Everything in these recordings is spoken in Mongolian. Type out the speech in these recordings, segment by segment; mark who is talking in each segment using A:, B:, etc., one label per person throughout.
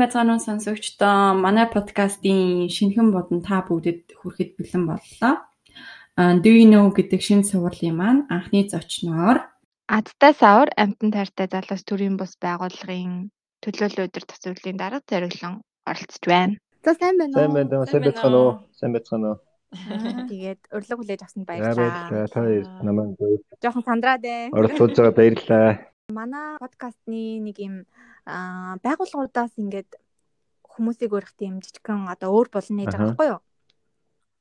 A: байцгаана уу сонсогчдоо. Манай подкастын шинэхэн бодон та бүгдэд хүрэхэд бэлэн боллоо. Do you know гэдэг шинэ сургуулийн маань анхны зочноор
B: Адтай савар амтан тайртай залуус төрийн бус байгууллагын төлөөлөл өдөр тасварлын дарга зориглон оролцож байна.
C: За сайн байна уу?
D: Сайн байна. Сайн байцгаана уу? Сайн байцгаана уу?
B: Тэгээд урилга хүлээж авсанд баярлалаа.
D: Та намайг
B: Жохон сандраад ээ.
D: оролцуулж байгаа баярлалаа.
B: Манай подкастны нэг юм байгууллагуудаас ингээд хүмүүсийг өрөх тийм жижигхэн одоо өөр болно гэж байгаа байхгүй юу?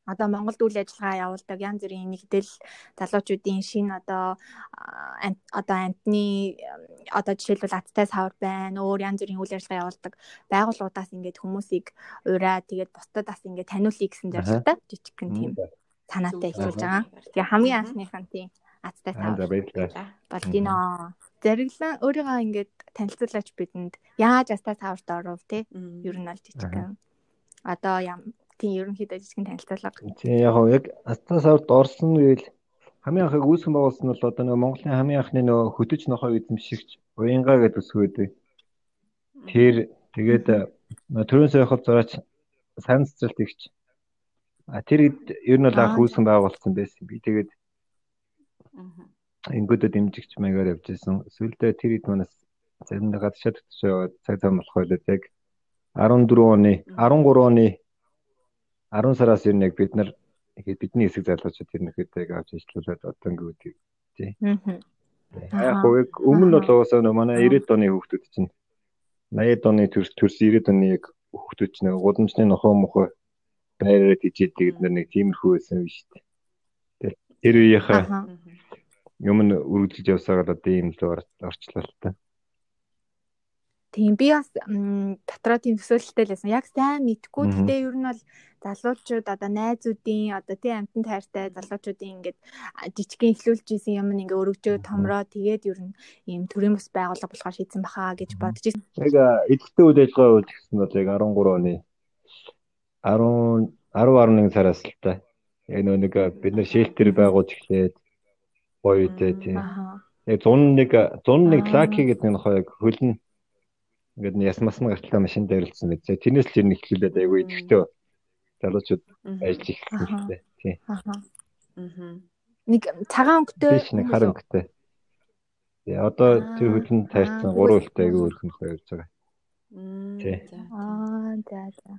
B: Одоо Монголд үйл ажиллагаа явуулдаг янз бүрийн нэгдэл залуучуудын шин одоо одоо амтны одоо жишээлбэл аттай савар байна. Өөр янз бүрийн үйл ажиллагаа явуулдаг байгууллагуудаас ингээд хүмүүсийг ураа тэгээд бусдаас ингээд таниулъя гэсэн зорилготой жижигхэн тийм санаатай эхэлж байгаа. Тэгээ хамгийн анхныхан тийм аттай савар. Болдино зариглан өөрийгөө ингээд танилцуулаач бидэнд яаж астаа цааварт оров те? Ер нь аль жижигхэн одоо ям тийм ерөнхийдөө жижигхэн танилцуулга.
D: Тийм яг яг астаа цааварт орсон гэвэл хамгийн анхыг үүсгэн байгуулсан нь бол одоо нөгөө Монголын хамгийн анхны нөгөө хөтөж нохой эзэмшигч уянга гэдэг үсгөөд тэр тэгээд төрön сойхол зураач сайн цэцэлт игч а тэр ер нь бол анх үүсгэн байгуулсан байсан би. Тэгээд ингүүдэд дэмжигч маягаар явж исэн. Сүүлдээ тэр хэд манаас заримдаа гадшаад төч яваад цаг зам болох байлаа яг 14 оны 13 оны 10 сараас ер нь яг бид нар бидний хэсэг залуучууд тэр нэхэд яг авч ажиллуулад одоо ингэдэг тий. Аа. Яг яг өмнө бол уусаа манай 90-ад оны хүүхдүүд чинь 80-ад оны төрс төрс 90-ад оны яг хүүхдүүд чинь гудамжны нохоо мохоо байраад ижээд тэгээд нэг тиймэрхүү байсан юм шүү дээ. Тэр үеийнхээ юм нь үргэлжлэж явсаагаад одоо ийм л орчлоо л та.
B: Тийм би бас дотроо тийм төсөөлөлтэй л байсан. Яг сайн мэдгүй. Гэтэ ер нь бол залуучууд одоо найзуудын одоо тий амтан тайртай залуучуудын ингээд жижигхэн ихлүүлж исэн юм ингээ өргөжөө томроо тэгээд ер нь ийм төрийн бас байгууллага болохоор шийдсэн баха гэж бодож ирсэн.
D: Яг эдгэртэй үйл ажиллагаа үйл гэсэн бол яг 13 оны 10 10 11 сараас л та. Яг нэг бид нар шэлтер байгуулж эхлээд гоё үедээ тийм. Яг 101 101 лаки гэдэг нэг нохоо яг хөлн ингээд ясмас нь гарталтай машин дээрэлсэн мэт. Тэрнээс л ер нь эхлүүлээд айгүй идэвхтэй залуучууд ажиллаж эхэлсэн дээ. Тийм.
B: Нэг цагаан өнгөтэй
D: биш нэг хар өнгөтэй. Тэгээ одоо тэр хөлн таарсан гурван үлтэй айгүй өрх нохоо явж байгаа.
B: Аа за за.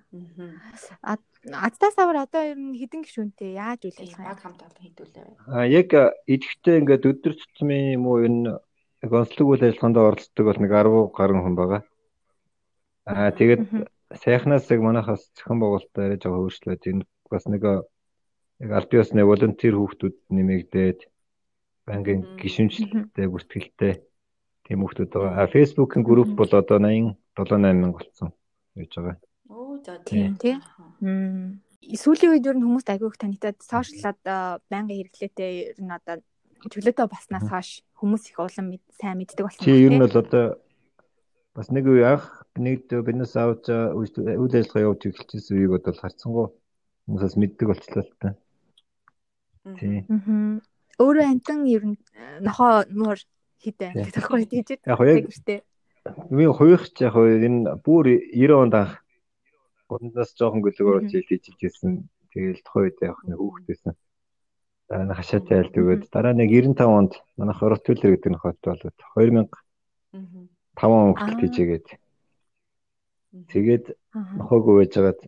B: Аа Адтаа савар одоо ер нь хідэн гişүнтэй яаж үйл ажиллагаа
A: баг хамт олон хийдүүлээ.
D: Аа яг идэвхтэй ингээд өдөр тутмын юм уу энэ гонцлог үйл ажиллагаанд оролцдог бол нэг 10 гаруй хүн байгаа. Аа тэгээд сайхнаас яг манайхаас зохион байгуулалтаа яриад байгаа хөршлөөд энэ бас нэг яг аль биесны волонтер хүүхдүүд нэмэгдээд банкын гишүүнчлэлтэй бүртгэлтэй тийм хүүхдүүд байгаа. А фэйсбүүкийн групп бол одоо 80 78 мянга болсон гэж байгаа.
A: Оо за тийм
B: тий. Сүүлийн үед ер нь хүмүүс агиух танигдаад сошиал одоо байнгын хэрэглээтэй ер нь одоо чөлөөтэй баснаас хойш хүмүүс их улам сайн мэддэг болсон.
D: Тий ер нь бол одоо бас нэг үе анх нэг биднээс авч үйл ажиллагаа явуулж эхэлчихсэн үеийг бол харцсангуу хүмүүсээс мэддэг болчихлоо л та.
B: Тий. Өөрөө амтан ер нь нохоо муур хідэ гэдэг байхгүй тийж.
D: Яг яг Би хувирч яг энэ бүр 90 онд анх гундаас жоохон гөлөг оруулж хийж хийжсэн. Тэгэл тухайд яг нэг хүүхдээсэн. Дараа нь хашаа тайлд өгөөд дараа нэг 95 онд манай хорот төлөр гэдэг нөхөд болоод 2005 он хүртэл хийжээгээд. Тэгээд нохоогүй байжгаад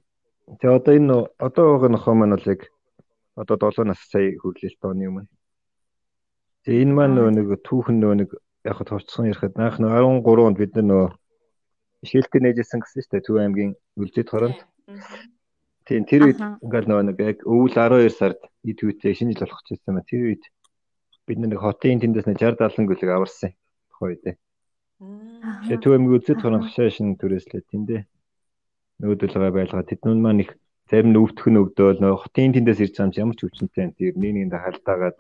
D: тэгээ одоо энэ одоо байгаа нохоо маань бол яг одоо 7 нас сая хүрлээ л тооны өмнө. Тэгээ энэ маань нэг түүхэн нэг яг хад хувцсан ярихад наах нэг 13 онд бид нөө шилтэ нээжсэн гэсэн шүү дээ Төв аймгийн үлзэд хоронд. Тийм тэр үед ингээл нөгөө нэг яг өвөл 12 сард ид үйтэй шинэ жил болох гэсэн юм. Тэр үед бид нэг хотын тэндээс 60 70 гүлэг аварсан тухай үед. Тэгээ Төв аймгийн үлзэд хоронд хашаа шин түрээслээ тэндээ нүүдэлгээ байлгаа тэднүүн маань их зарим нь өвдөх нь өвдөөл нөгөө хотын тэндээс ирж байгаа юм ямар ч өвчнөтэй тэр нэг нэгэнд халдаагаад.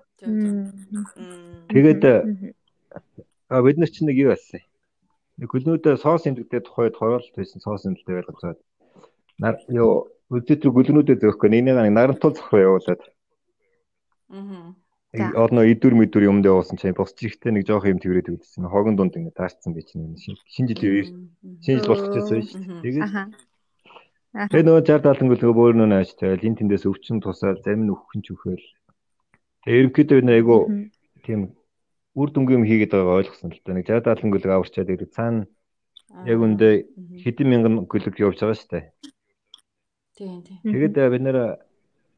D: Тэгээд А бид нар чинь нэг юу болсон. Нэг гөлнүүдээ соос имдэгтэй тухайд хороолт байсан соос имдэлтэй байлгаж байгаа. Нар юу үлдээд гөлнүүдээ зөөхгүй нэг нэг нарантуул зохио явуулаад. Аа. одно идүр мэдүр юмд явуулсан чинь бус чихтэй нэг жоох юм тэрээд өгдсөн. Хогон дунд ингэ таарцсан байж нэг шинэ жилийн шинэ жил болох гэсэн шүү дээ. Тэгээд Тэгээ нөгөө 60 70 гүл нөгөө бөөр нөө нааш тавиал эн тэндээс өвчин тусаал зарим нь өвхөн ч өхөөл. Тэгээ ерөнхийдөө бид айгу тийм үр дүнгийн юм хийгээд байгааг ойлгосон л та. Нэг 60 70 гүлэг аварчаад ирэх цаана яг үндэ хэдэн мянган гүлэг явж байгаа шүү дээ.
A: Тийм. Тийм.
D: Тэгээд бид нэр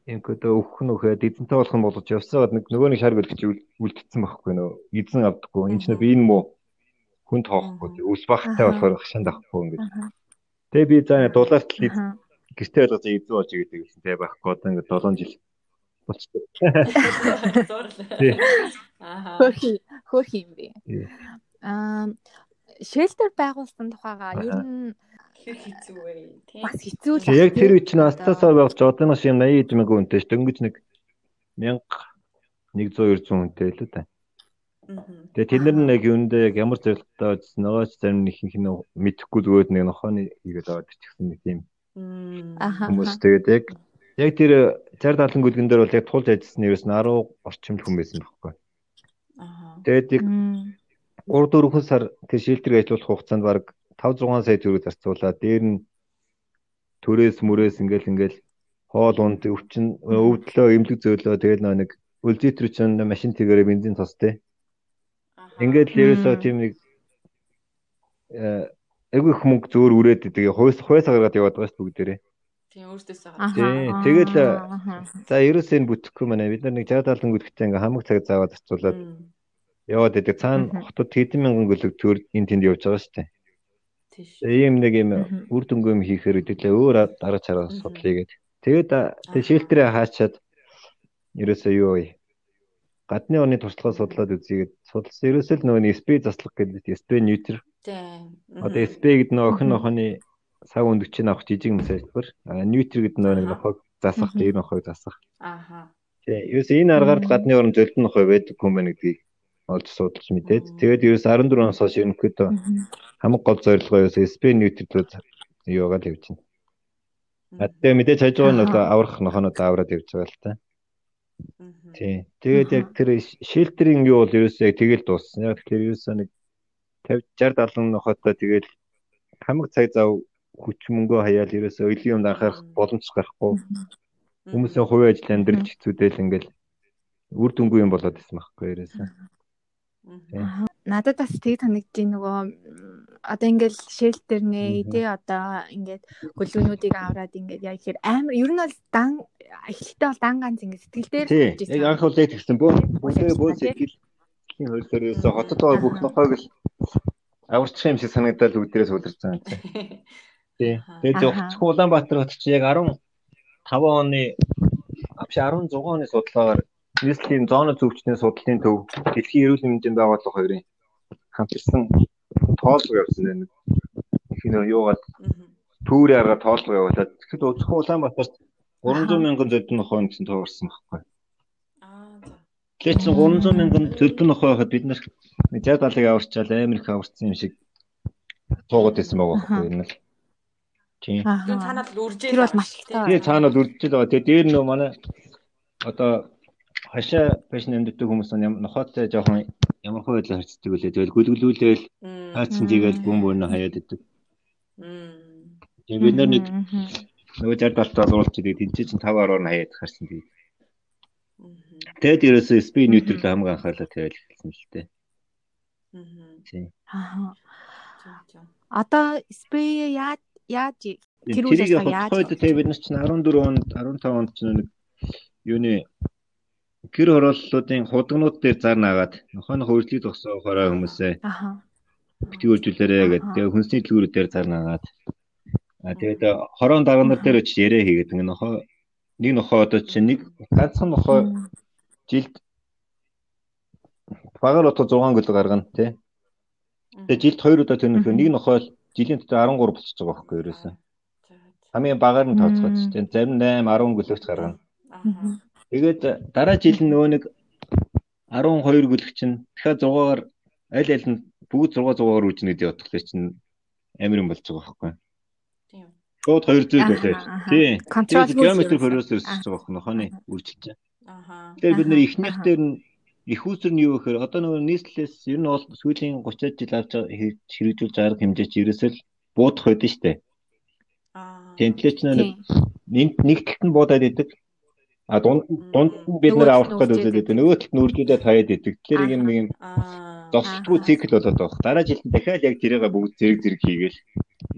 D: Инкодо өвөх нөхөд эзэнтэй болох нь болгож явсаад нэг нөгөө нэг шар гэлж үлдсэн байхгүй нөө эзэн авдаггүй. Энэ ч би энэ муу хүн тоохгүй ус багтай болохоор хашаанд авахгүй ингэж тэгээ би заа дулаарт л гэртээ болгож эзэн болж игээд гэсэн тэгээ байхгүй. Одоо ингэ 7 жил болчихсон.
B: Аа хөрхи юм би. Аа шелтер байгуулсан тухайга ер нь
A: хэцүү вэ
B: тийм бас хэцүү л
D: яг тэр үе чинь астасаар байгуулж одоо нэг юм 80 эдмэг үнэтэй ш дөнгөж нэг 1000 100 200 үнэтэй л үү Тэгээ тэд нар нэг юундээ яг ямар зорилготой байсан нөгөөч зарим нэг их нэ мэдхгүй зүгээр нэг нохооны хийгээд аваад ирчихсэн нэг тийм хүмүүс тэгээд яг яг тэр 60 70 гүлгэн дээр бол яг тулж ажилласан ерөөс нь 10 орчим хүн байсан байхгүй. Тэгээд яг 3 4 сар тэр шилдрийг ажиллуулах хугацаанд баг 5 6 сая төгрөг зарцуулаад дээр нь төрөөс мөрөөс ингээл ингээл хоол унд өвчин өвдлөө эмнэлэг зөөлөө тэгэл нэг үлзитэр чинь машин тэгээрээ бензин тостэй. Ингээд л ерөөсөө тийм нэг айгүй их мөнгө зөөр үрээд тэгээ хойс хойс гаргаад яваад байгаа шүү бүгдээрээ.
A: Тийм өөртөөсөө гараад.
D: Тийм тэгэл за ерөөсөө энэ бүтэхгүй манай бид нар нэг 60 70 гүлгтэй ингээ хамаг цаг зааваад зарцуулаад яваад идэг цаана хотод хэдэн мянган гүлэг төр энэ тэнд явж байгаа шүү дээ.
A: Тийш.
D: Ийм нэг юм үр дүнгүй юм хийхээр үдэлээ өөр дараа чараа судлаа гээд. Тэгээд тэг шилтрээ хаачаад ерөөсөө юу вэ? Гадны орны туршлагаа судлаад үзьгээд судалсан ерөөсөө л нөгөө SP заслах гэдэг SP ньютер.
A: Тийм.
D: Одоо SP гэдэг нөгөө охин охины сав өндөгчийн авах жижиг. А ньютер гэдэг нэг нохойг засах, дээр нохойг засах.
A: Ааха.
D: Тийм. Ерөөсөө энэ аргаар гадны орн зөлдөн нохой байдаг юм байна гэдгийг олж судалж мэдээд тэгээд ерөөс 14 оноос хойш ерөнхийдөө хамаг гол зорилгоо ерөөс SP ньютерлүүд юугаар л явж байна. Тэгээ мэдээж хажуу нь одоо аврах нохонод авраад явж байгаа л та. Тий. Тэгээд яг тэр шилтеринг юу бол ерөөсөө яг тэгэл дууссан. Яг тэгэхээр ерөөсөө нэг 50 60 70 нохотой тэгэл хамаг цаг зав хүч мөнгөө хаяал ерөөсөө өлийн юмд анхаарах боломж гарахгүй. Хүмүүсийн хувийн ажил амьдрал хэцүүдэл ингээл үр дүнгүй юм болоод ирсэн байхгүй ерөөсөө.
B: Надад бас тийг санагдчих нөгөө одоо ингээл шэлтер нэ тий одоо ингээд гөлөөнүүдийг аваад ингээд яг ихээр амар ер нь бол дан эхлэлтэй бол дан ганц ингээд сэтгэл дээр
D: хийж байсан. Яг анх яг тэгсэн бөө. Бүгдээ бөө сэтгэл хийн хөлсөөр ерөөсө хотод байгаа бүх нохойг л аварчих юм шиг санагдал үүдрээс удирцсан. Тий. Тэгээд зөвхөн Улаанбаатар хот чи яг 15 оны авш 16 оны судалгаагаар нийслэлийн зооны зөвчний судлалын төв дэлхийн эрүүл мэндийн байгууллага хоёрын хамтарсан тоолго явуулсан нэг их нөө юугаад түүрээ арга тоолго явуулаад тэгэхэд зөвхөн Улаанбаатарт 300 мянган зөдөн нохой гэсэн тоо гарсан байхгүй. Аа за. Тэгээд чинь 300 мянган зөдөн нохой байхад бид нар 60 70-ыг аварчаал амар их аварцсан юм шиг туугаад байсан байгаа байхгүй энэ л.
A: Тийм. Тэр цаанаад л үржээ.
B: Тэр бол маш их таа.
D: Тийм цаанаад үржиж байгаа. Тэгээд дээр нөө манай одоо хашаа фэшн амьддаг хүмүүс нь нохоотой жоохон ямар хөө байдлаар харцдаг үлээ. Тэгэл гүлгэлүүлээл хайцсан тийгээл бүүн бүүн хаяад идэг. Тэгээд бид нар нэг нөгөө 60 70 доллар чиг тэнцээ чинь 5 10-аар нь хаяад харсан тийм. Тэгэд ерөөсөө SP ньютрал хамгийн анхаарлаа тавиал хэлсэн л дээ.
B: Аа. Одоо SP яаж яаж
D: тэр үеийг яаж хойд тэ бид нар чинь 14 онд 15 онд чинь нэг юуны гэр хорооллуудын худагнууд дээр зар наагаад нохойно хөржлийг зогсоо хороо хүмүүсээ
B: ааа
D: битгүүлжүүлээрэ гэдэг тэгээ хүнсний дэлгүүрүүд дээр зар наагаад. А тэгээд хороон дарга нар дээр очиж яриа хийгээд ингээ нохой нэг нохой одоо чинь нэг ганцхан нохой жилд багаар одоо 6 гол гаргана тий Тэгээ жилд 2 удаа төнөх нэг нохой жилийн дотор 13 болчихж байгаа байхгүй юу ерөөсөө хамгийн багаар нь тооцоолж чинь зарим 8 10 гөлөгч гаргана Тэгээд дараа жил нөгөө нэг 12 гүлэг чинь дахиад 6-аар аль аль нь бүгд 6 6-аар үүжнэ гэдэг утгаар чинь амар юм болж байгаа байхгүй. Тийм. Шууд 200 болоо. Тийм. Тэгээд геометр хөрөөс өсөж байгаа нохооны үржилж.
A: Аха.
D: Тэгэхээр бид нэр ихнийх дээр нь их үүсэр нь юу гэхээр одоо нөгөө нийслэлээс ер нь бол сүүлийн 30 жил авч хэрэгжүүлж арга хэмжээ чи ерөөсөл буудах байдсан шүү дээ.
A: Аа.
D: Тэмтлээч нэг нэг талд нь буудаад идэг. А дунд дунд нь бид нэр авах гэдэг үзээд идэг. Нөгөө талд нь үржүүлээд хаяад идэг. Тэгэхээр юм нэг юм зогсдгүй цикл болоод байгаа. Дараа жилд дахиад яг тэрийг бүгд зэрэг зэрэг хийгээл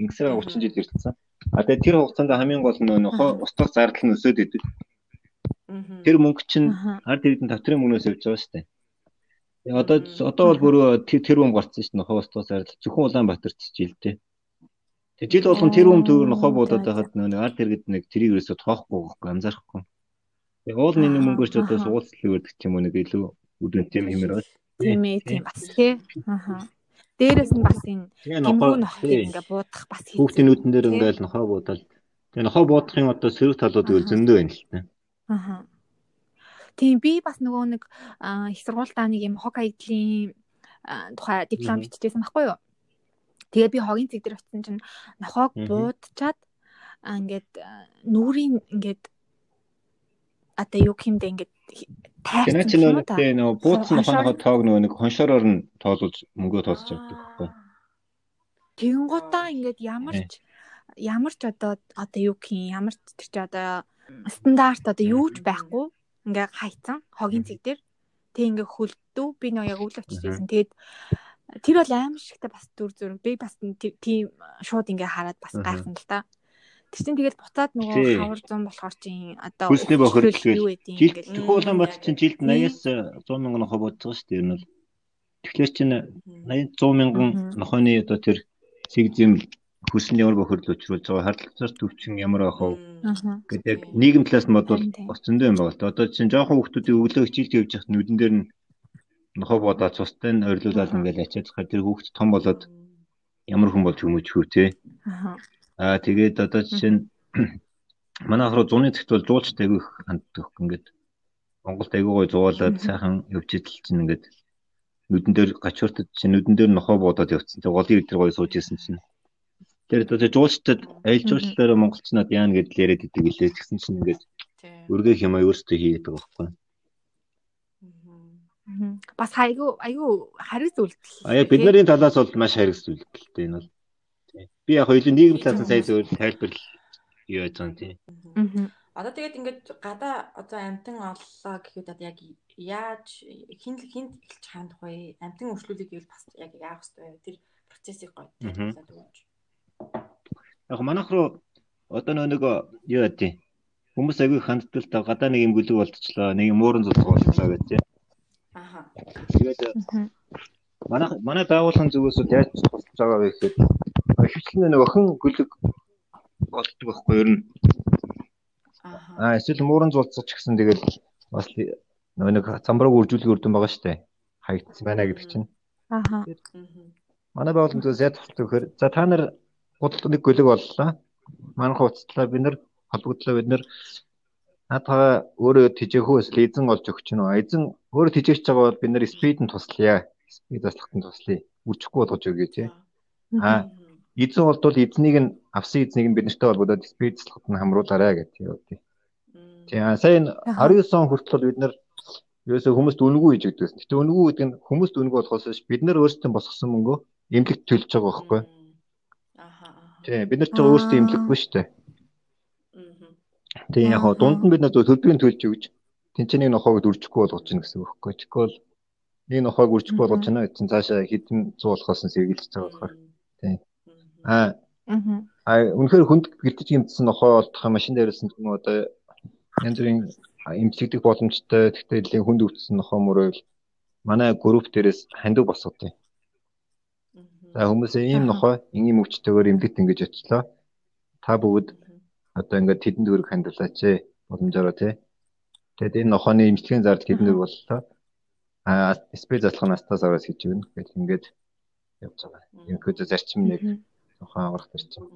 D: ингэсээр 30 жил ирсэн. А тэгээ тэр хугацаанд хамгийн гол нь нөхөө устгах зардал нь өсөд идэг. Тэр мөнгө чинь ард иргэдэн тавтрын мөнгнөөс явж байгаа шүү дээ. Одоо одоо бол бүр тэр хүн гарцсан шүү дээ. Нохоо устгах зардал зөвхөн Улаанбаатар ч жилдээ. Тэг жил болгон тэр хүн төр нохоо буудаад байхад нэг ард иргэд нэг тэрийг ерөөсө тоохгүй байхгүй анзаарахгүй. Тэг уул нэг мөнгөөр ч одоо суулцлыг өрдөг юм уу нэг илүү үдэн тийм хэмээр байна.
B: Тийм ээ тийм бас тий. Аха. Дээрээс нь бас энэ гимгүү нохыг ингээ буудах бас.
D: Хүүхдийн нүдэн дээр ингээл нохоо буудаад тэгээ нохоо буудахын одоо сэрэг талууд үл зөндөө байна л та.
B: Аха. Тийм би бас нөгөө нэг их сургуультаа нэг юм хог аягдлын тухай диплом биччихсэн байхгүй юу? Тэгээ би хогийн цэг дээр очисон чинь нохоог буудчаад ингээд нүрийн ингээд одоо юу гэмдэ ингээд
D: тайрсан юм уу та. Тэгээ нөгөө бууцсан нохоо тоог нөгөө нэг хоншороор нь тоолуулж мөнгөө тооцож авдаг байхгүй.
B: Тэгэнгуутаа ингээд ямар ч ямар ч одоо одоо юу гэх юм ямар ч тэр чи одоо стандарт одоо юу ч байхгүй. Ингээ хайцсан хогийн цэг дээр тэг ингээ хөлдөө би нөө яг үл очиж байсан. Тэгээд тэр бол аим шигтэй бас дүр зураг. Би бас тийм шууд ингээ хараад бас гайхсан л та. Тэр чинь тэгээд буцаад нөгөө хавар зам болохоор чинь одоо
D: хүсний бохирдол жилд бат чинь жилд 80-аас 100 мянган бодож байгаа шүү дээ. Ер нь тэгэхээр чинь 80 100 мянган нохооны одоо тэр цэг зэм хүсний ямар бохирдол учруулж байгаа харилцаар төвчин ямар ах вэ? Гэдэг нийгэм талаас нь бодвол бас зөндөө юм байна. Одоо чинь жоохон хүмүүсийн өглөө хичээлд явж байхад нүдэн дээр нь нохоо бодоод цустай нь ойрлуулаад ингээл ачаад тэр хүүхд том болоод ямар хүн болж хүмүүж хүү те. Аа тэгээд одоо жишээ нь манай ахруу зуны цагт бол жуулчтай айгүй ханддаг ингээд. Монголд айгүй гой зуулаад сайхан явж идэл чинь ингээд. Нүдэн дээр гачууртад чинь нүдэн дээр нохоо буудаад явцсан. Тэг голын өдөр гой сууж исэн чинь. Тэр одоо жуулчтад аялал жуулчлалаараа монголчнууд яана гэдэл яриад идэг гэлээ. Тэгсэн чинь ингээд өргөх юм а өөрсдөө хийгээд байгаа байхгүй.
B: Бас айгүй айгүй хариу зүйлдэл.
D: А яг бид нарын талаас бол маш хариу зүйлдэлтэй энэ бол. Би яг хоёулын нийгэм талаас нь сая зөв тайлбарлал юу яаж байгаа юм тий.
A: Одоо тэгээд ингээд гадаа одоо амтан оллоо гэхэд одоо яг яаж хин хинт эхэлж хандах вэ? Амтан өршлүүлэг гэвэл бас яг яах вэ? Тэр процессыг гоё тайлбарлаад өгөөч.
D: Яг манайх руу одоо нэг юу яа тий. Хүмүүс агүй ханддаг л та гадаа нэг юм гүлэг болтчлоо, нэг юм ууран цуцг болтлоо гэж тий. Аха. Тэгээд манай манай байгууллагын зүгээс яаж тусалж байгаа вэ гэхэд хвчлэн нэг охин гүлэг болдог байхгүй ер нь. Аа эсвэл мууран зулцчих гэсэн тэгэл бас нэг замбрааг үржүүлэх үрдэн байгаа штэ. Хаягдсан байна гэдэг чинь.
B: Ааха.
D: Манай байгууллагын зүгээс яаж тусалж өгөхөр за та нар гудалд нэг гүлэг боллоо. Манайх уцтлаа бид нар холбогдлоо бид нар наадгаа өөрөө тижэхүү эсвэл эзэн олж өгч гинөө. Эзэн өөрөө тижээгч байгаа бол бид нар спид нь туслая би заслахтан туслая. Үржихгүй болгож өгье тий. Аа эзэн болдвол эзнийг нь авсан эзнийг нь бид нартай холбогдоод спид заслахад нь хамруулаарай гэх тийм тий. Тий аа сайн 19 он хүртэл бид нар ерөөсөө хүмүүст үнэгүй хийж өгдөөс. Гэтэ үнэгүй гэдэг нь хүмүүст үнэгүй болохоос бид нар өөрсдөө босгосон мөнгөө эмнэлэгт төлж байгаа байхгүй. Тий бид нар ч өөрсдөө эмнэлэггүй шүү дээ. Тэгээ яг дунд нь бид нар төлбөрийн төлж өгч тэнцэнийг нохоог дүржихгүй болгож чинь гэсэн үг байхгүй. Бол нэг нохойг үржих болгож байна гэсэн цаашаа хэдэн зуулахаас нь сэргийлж байгаа болохоор. Тийм аа. Аа үнэхээр хүнд гэлдэж гимтсэн нохой олдох машин дээрсэн юм одоо янз бүрийн эмчилдэг боломжтой гэхдээ нэлийн хүнд өвчсөн нохой мөрөөл манай групп дээрээс хандив босгодог. Хүмүүсээ ийм нохой ингийн өвчтэйгээр эмдэгт ингэж очлоо. Та бүгд одоо ингээд тэдэн дөрөг хандуулаач ээ боломжоор тий. Тэгээд энэ нохооны эмчилгээний зардал тэдэн дөрөг боллоо а спей задлах нь астаас аваад хийж өгнө гэж ингээд явж байгаа. Ерөнхийдөө зарчим нэг тухайн аврах зарчим.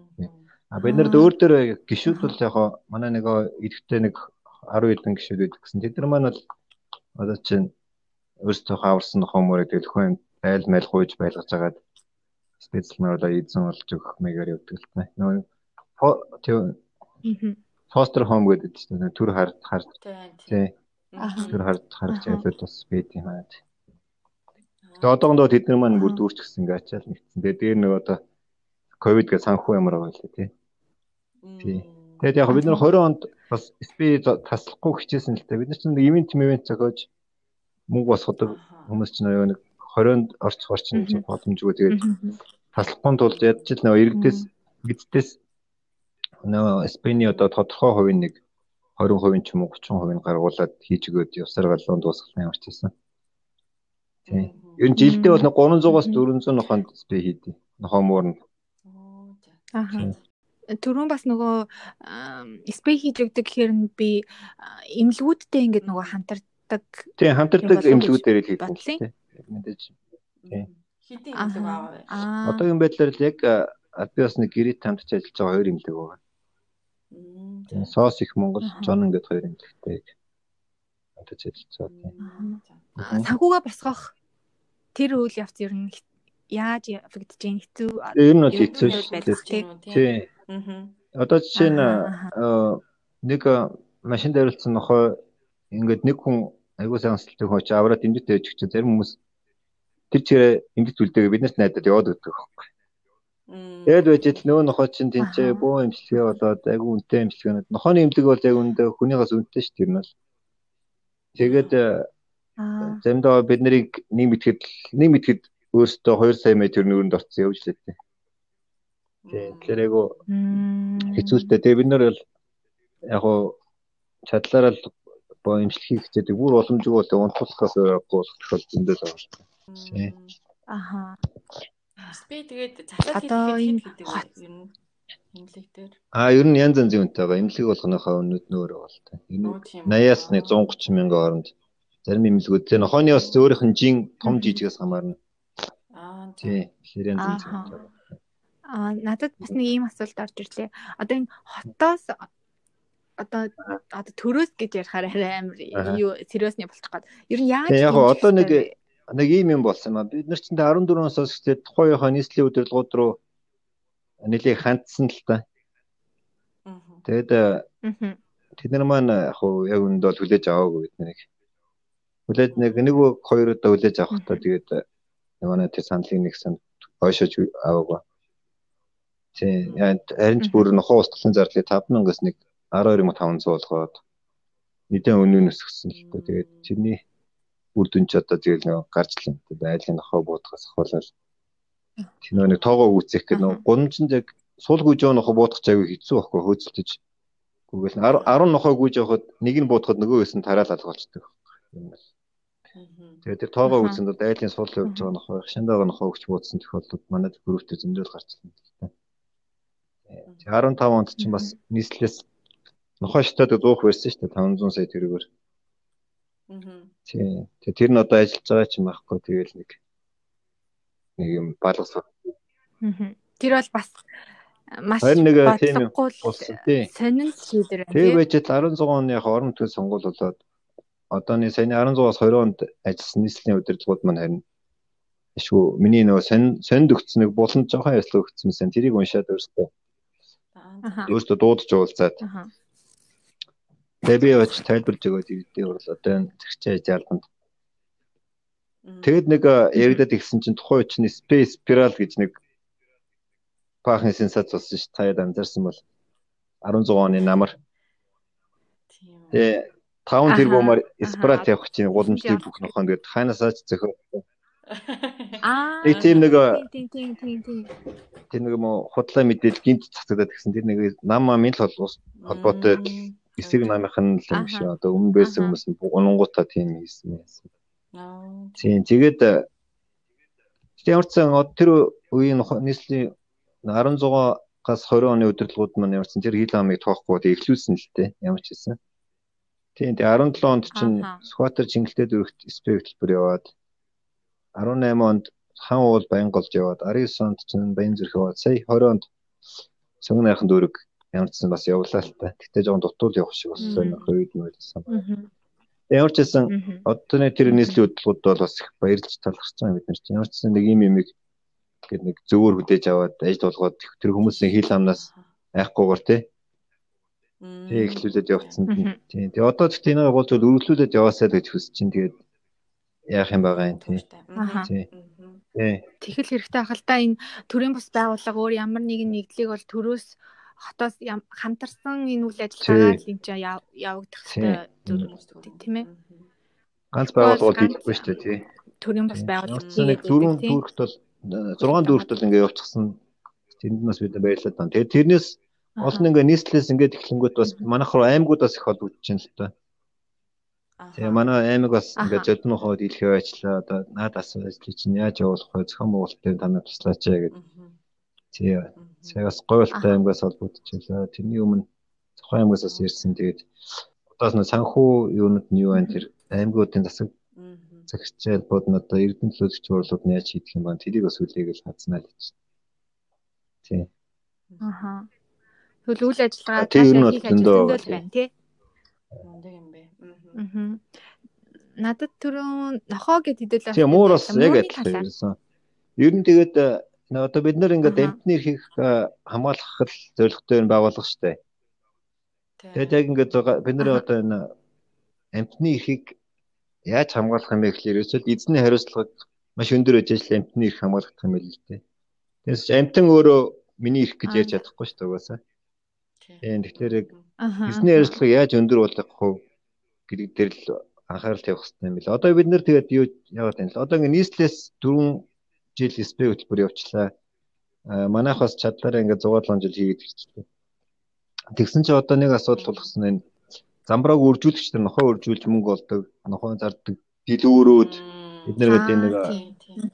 D: А бид нарт өөр дөр гişүүд бол яг манай нэг идэвхтэй нэг 10 хэдэн гişүүд байдаг гэсэн. Тэд нар маань бол одоо чинь өөрсдөө хаварсан хомоор төлхөн айл майл гуйж байлгаж агаад спецлмаар бол эзэн болж өгөх мэгээр явдаг л та. Нөгөө тийм фостер хоум гэдэг чинь төр хард хард. Тий. Тэр харж харагч айлууд бас байд юм аа. Тэгээ одоогондоо тэд нар маань бүр дүүрчихсэн ингээ ачаал нэгтсэн. Тэгээ дээр нэг одоо ковид гэж санхүү ямар байгаа лээ тий. Тий. Тэгээд яг бид нар 20 онд бас SP таслахгүй хичээсэн л та. Бид нар ч нэг ивент ивент зохиож мөнгө босгодог хүмүүс ч нэг 20-нд орчих орчин боломжгүй тэгээд таслахгүй тулд ядч л нэг иргэдээс гэддээс нөө Спений одоо тодорхой хувийн нэг 20% ч юм уу 30% гаргуулад хийж өгөөд явсаар галуун дуусгах юм арчсан. Тийм. Ер нь жилдээ бол 300-аас 400 нохонд спе хийдэг. Нохоо муурна.
B: Аа. Түрүүн бас нөгөө спе хийж өгдөг гэхээр нь би эмнэлгүүдтэй ингээд нөгөө хамтардаг.
D: Тийм, хамтардаг эмнэлгүүдээр л хийдэг. Мэдээж. Тийм.
A: Хэдийн эмнэлэг
B: Аа.
D: Одоогийн байдлаар л яг би бас нэг гэрээ тамдч ажиллаж байгаа хоёр эмнэлэг байгаа. Тийм. Соос их Монгол, Жон ингээд хоёр эмнэлэгтэй хамтарч ажиллаж байгаа тийм.
B: Санхугаа босгох тэр үйл явц ер нь яаж явагдаж байна хэцүү
D: Ер нь бол хэцүү шүү
B: дээ.
D: Тийм. Одоо жишээ нь нэг машин дайруулсан нохой ингээд нэг хүн айгуу сайн амсалтай хооч аваад дэмжтэй өгч зарим хүмүүс тэр чирээ ингэж үлдээгээ биднэрт найдаад яваад өгдөг байхгүй. Тэгэд байж л нөгөө нохой чинь тэнцээ бөө имчилгээ болоод айгуу үнэтэй имчилгээнүүд нохооны имлэг бол яг үндэ хүнийгээс үнэтэй шүү дээ. Тэгээд заримдаа бид нарыг нэг мэтгэд нэг мэтгэд өөртөө 2 сая мэ төр нүрэнд орцсон явж лээ. Тийм. Тэгэхээр айгу хэцүүстэй. Тэгээ бид нар бол яг чадлаараа боо имжлэхийг хичээдэг. Бүр боломжгүй бол унтуулахаас байхгүй болох зөндөө л байгаа.
B: Аха.
A: Би тэгээд
B: Одоо
A: хийх гэдэг
B: хот-
A: ер нь имлэг дээр.
D: Аа ер нь янз янзын үнэтэй байгаа. Имлэг болгоныхоо үнэт нөөрэ бол та. Энэ
A: Нөө тийм.
D: 80-аас нэг 130 мянган хооронд зарим имлэгүүд тэгээ нохооны бас өөрийнх нь жин том жижигээс хамаарна.
A: Аа
D: Тий. Тэгэхээр янз янз үнэтэй.
B: Аа надад бас нэг ийм асуулт орж ирлээ. Одоо энэ хотоос одоо одоо төрөөс гэж ярихаар арай амар юу сериусны болчих гээд. Ер нь яаж
D: Тэгээ яг одоо нэг? Нэг ийм юм болсон юм а. Бид нар ч 14 оноос эхлээд тухайхаа нийслэлийн удирдлагууд руу нэлээд хандсан л та.
A: Мгм.
D: Тэгээд э, тэд нар маань яг хуу яг үнд бол хүлээж аваагүй бид нарыг. Хүлээж нэг нэг хоёр удаа хүлээж авах та тэгээд э, манай тэр саналын нэг сан ойшож аваагүй. Тийм харин ч бүр нохоо устгалын зардлыг 5000-аас нэг 12500 болгоод нэгэн өнөө өсгсөн л дээ. Тэгээд тэрний үр дүн ч одоо тэгэл нэг гарч л. Тэгээд айлын нохоо буудахаас ахвалал тэр нэг тоогоо үүсэх гэдэг нөө гудамжинд яг сул гүйж яваа нохоо буудах чагийг хэцүү байхгүй хөөцөлдөж. Гүгэл 10 10 нохоо гүйж явахад нэг нь буудахад нөгөө хэсэг нь тараалал болчдөг. юм.
A: Мгм.
D: Тэгээд тэр тоогоо үүсэнд бол айлын сул явж байгаа нохоо хшандаага нохоо өгч буудсан тохиолдолд манайд групптэй зөндөл гарчлаа. Тэгээд 15 онд чинь бас нийслэлээс нохоо штат 100 байсан шүү дээ 500 сая төгрөгөөр. Тийм. Тэгээ тэр нь одоо ажиллаж байгаа ч юм байхгүй тэгэл нэг нэг юм балгас
B: Мгм. Тэр бол бас маш
D: Харин нэг тийм юм
B: бодлогогүй
D: тий.
B: сонин шийдвэр байна. Тий?
D: байж л 16 оны яг орон нутгийн сонгуул болоод одооны саяны 16-аас 20 онд ажилласан нийслэлийн удирдлагууд маань харин шүү миний нөгөө сонд өгсөн нэг булан жоохон яслаг өгсөн сэн тэрийг уншаад өөртөө өөртөө дуудаж уулзаад. Тэгээ би очиж тайлбарж өгөөд ирдээ бол одоо энэ зэрэгчээ жаалганд. Тэгэд нэг яригадад ихсэн чинь тухайн үчний Space Spiral гэж нэг баахан сенсац болсон ш таяад анзаарсан бол 16 оны намар
A: Тийм.
D: тэгээ 5
B: Аха,
D: тэрбумаар спрат явах чинь гудамжлыг бүх нохоо ингээд хаанасаач зөхөө
B: Аа.
D: Нэг тийм нэг,
B: тийм тийм тийм тийм.
D: тэр нэг юм худлаа мэдээлэл гинт цацагдаад гэсэн тэр нэг нам амын л хол- холбоотой. Эсрэг намынх нь л юм шиг одоо өмнө байсан хүмүүс нь унгуудаа тийм хийсэн байсан.
A: Аа.
D: Тийм тэгээд ямар ч сан тэр үеийн нийслэлийн 16-аас 20 оны удирдлагууд маань ямар ч сан тэр хил амыг тоохгүй эхлүүлсэн л дээ ямар ч хэлсэн. Тийм тэгээд 17 онд чинь. Скватер чингэлтэй дөрөвт спек хэлбэр яваад 18 онд хан уул баян голж яваад 19 онд чинь баян зүрх яваад сая 20 онд сонгон найхан дүүрэг ямар ч сан бас явлаа л та. Гэтэ жоохон дутуул явах шиг болсон байх үед нь байсан. Ямар ч
B: Мгм.
D: одооны тэр нийслэлийн хөдөлгүүд бол бас их баярлж талархаж байгаа бид нар чинь ямар ч гэсэн нэг юм юмыг гээд нэг зөвөр хүлээж аваад ажил болгоод тэр хүмүүсийн хил амнаас айхгүйгээр те Тэг эхлүүлээд явцсан. Тийм. Тэгээ одоо гэхдээ энийг болж өргөлүүлээд яваасаа гэж хүсэж чинь тэгээд яах юм байгаа юм тийм. Тийм.
B: Тэгэхэл хэрэгтэй ахал та энэ төрийн бус байгууллага өөр ямар нэгэн нэгдлийг бол төрөөс хотоос хамтарсан энэ үйл ажиллагаагаар л энэ чинь явагдах хэрэгтэй тийм ээ.
D: Ганц байгууллагууд хийхгүй шүү дээ тий.
B: Төрийн бус байгууллага.
D: Нэг дөрвөн дүүрэгт бол 6 дүүрэгт бол ингээ явуулчихсан. Тэнд нас бид баярлаад байна. Тэгээд тэрнээс олон ингээ нийслэлээс ингээд эхлэнгүүт бас манайх руу аймагудаас их холбогдож байна л та. Тэгээ манай аймаг бас ингээд зодны хоо дийлхий ажиллаа. Одоо наадаас ажлыг чинь яаж явуулах вэ? Зохион байгуулалтын танаа туслаач гэдэг. Тий. Цагаас гойлтой аймагаас холбогдож байлаа. Тэрний өмнө Зохион аймагаас бас ирсэн. Тэгээд одоос нь санхүү юунууд нь юу байна тэр аймагуудын засаг захирчаал бодно одоо эрдэнэ төлөөлөгч хурлууд нь яаж хийх юм бэ? Тэрийг бас үлээг л хазнаа л гэж. Тий.
B: Аха. Тэгвэл үйл ажиллагаа цаашаа хийх ажилтнууд байна тий. Мундаг юм бэ. Аа. Надад түрүүн нохоо гэд хэдүүлээ.
D: Тийм муур бас яг адилхан. Ер нь тэгээд одоо бид нэр ингээд амтны эрхийг хамгаалах зорилготой байгуулга шүү дээ. Тэгээд яг ингээд бид нэр одоо энэ амтны эрхийг яаж хамгаалах юм бэ гэхлээр ерөөсөө эзний хариуцлага маш өндөр байж ажил амтны эрх хамгаалах юм байл л дээ. Тэгээс амтан өөрөө миний эрх гэж ярьж чадахгүй шүү дээ угаасаа. Тийм тэгэхээр яг эзний хариуцлага яаж өндөр болгох вэ гэдэг дээр л анхаарал тавих хэрэгтэй юм билээ. Одоо бид нэр тэгээд юу яваад байна л. Одоо ингээ нийслэлээс дөрвөн жил СП хөтөлбөр явуулчлаа. Манайх бас чадлаараа ингээ 107 жил хийгээд ирчихлээ. Тэгсэн чинь одоо нэг асуудал болгосон энэ замбрааг үржүүлэгч нар нохоо үржүүлж мөнгө олдог, нохоо зардаг, дэлгүүрүүд эднэр гэдэг нэг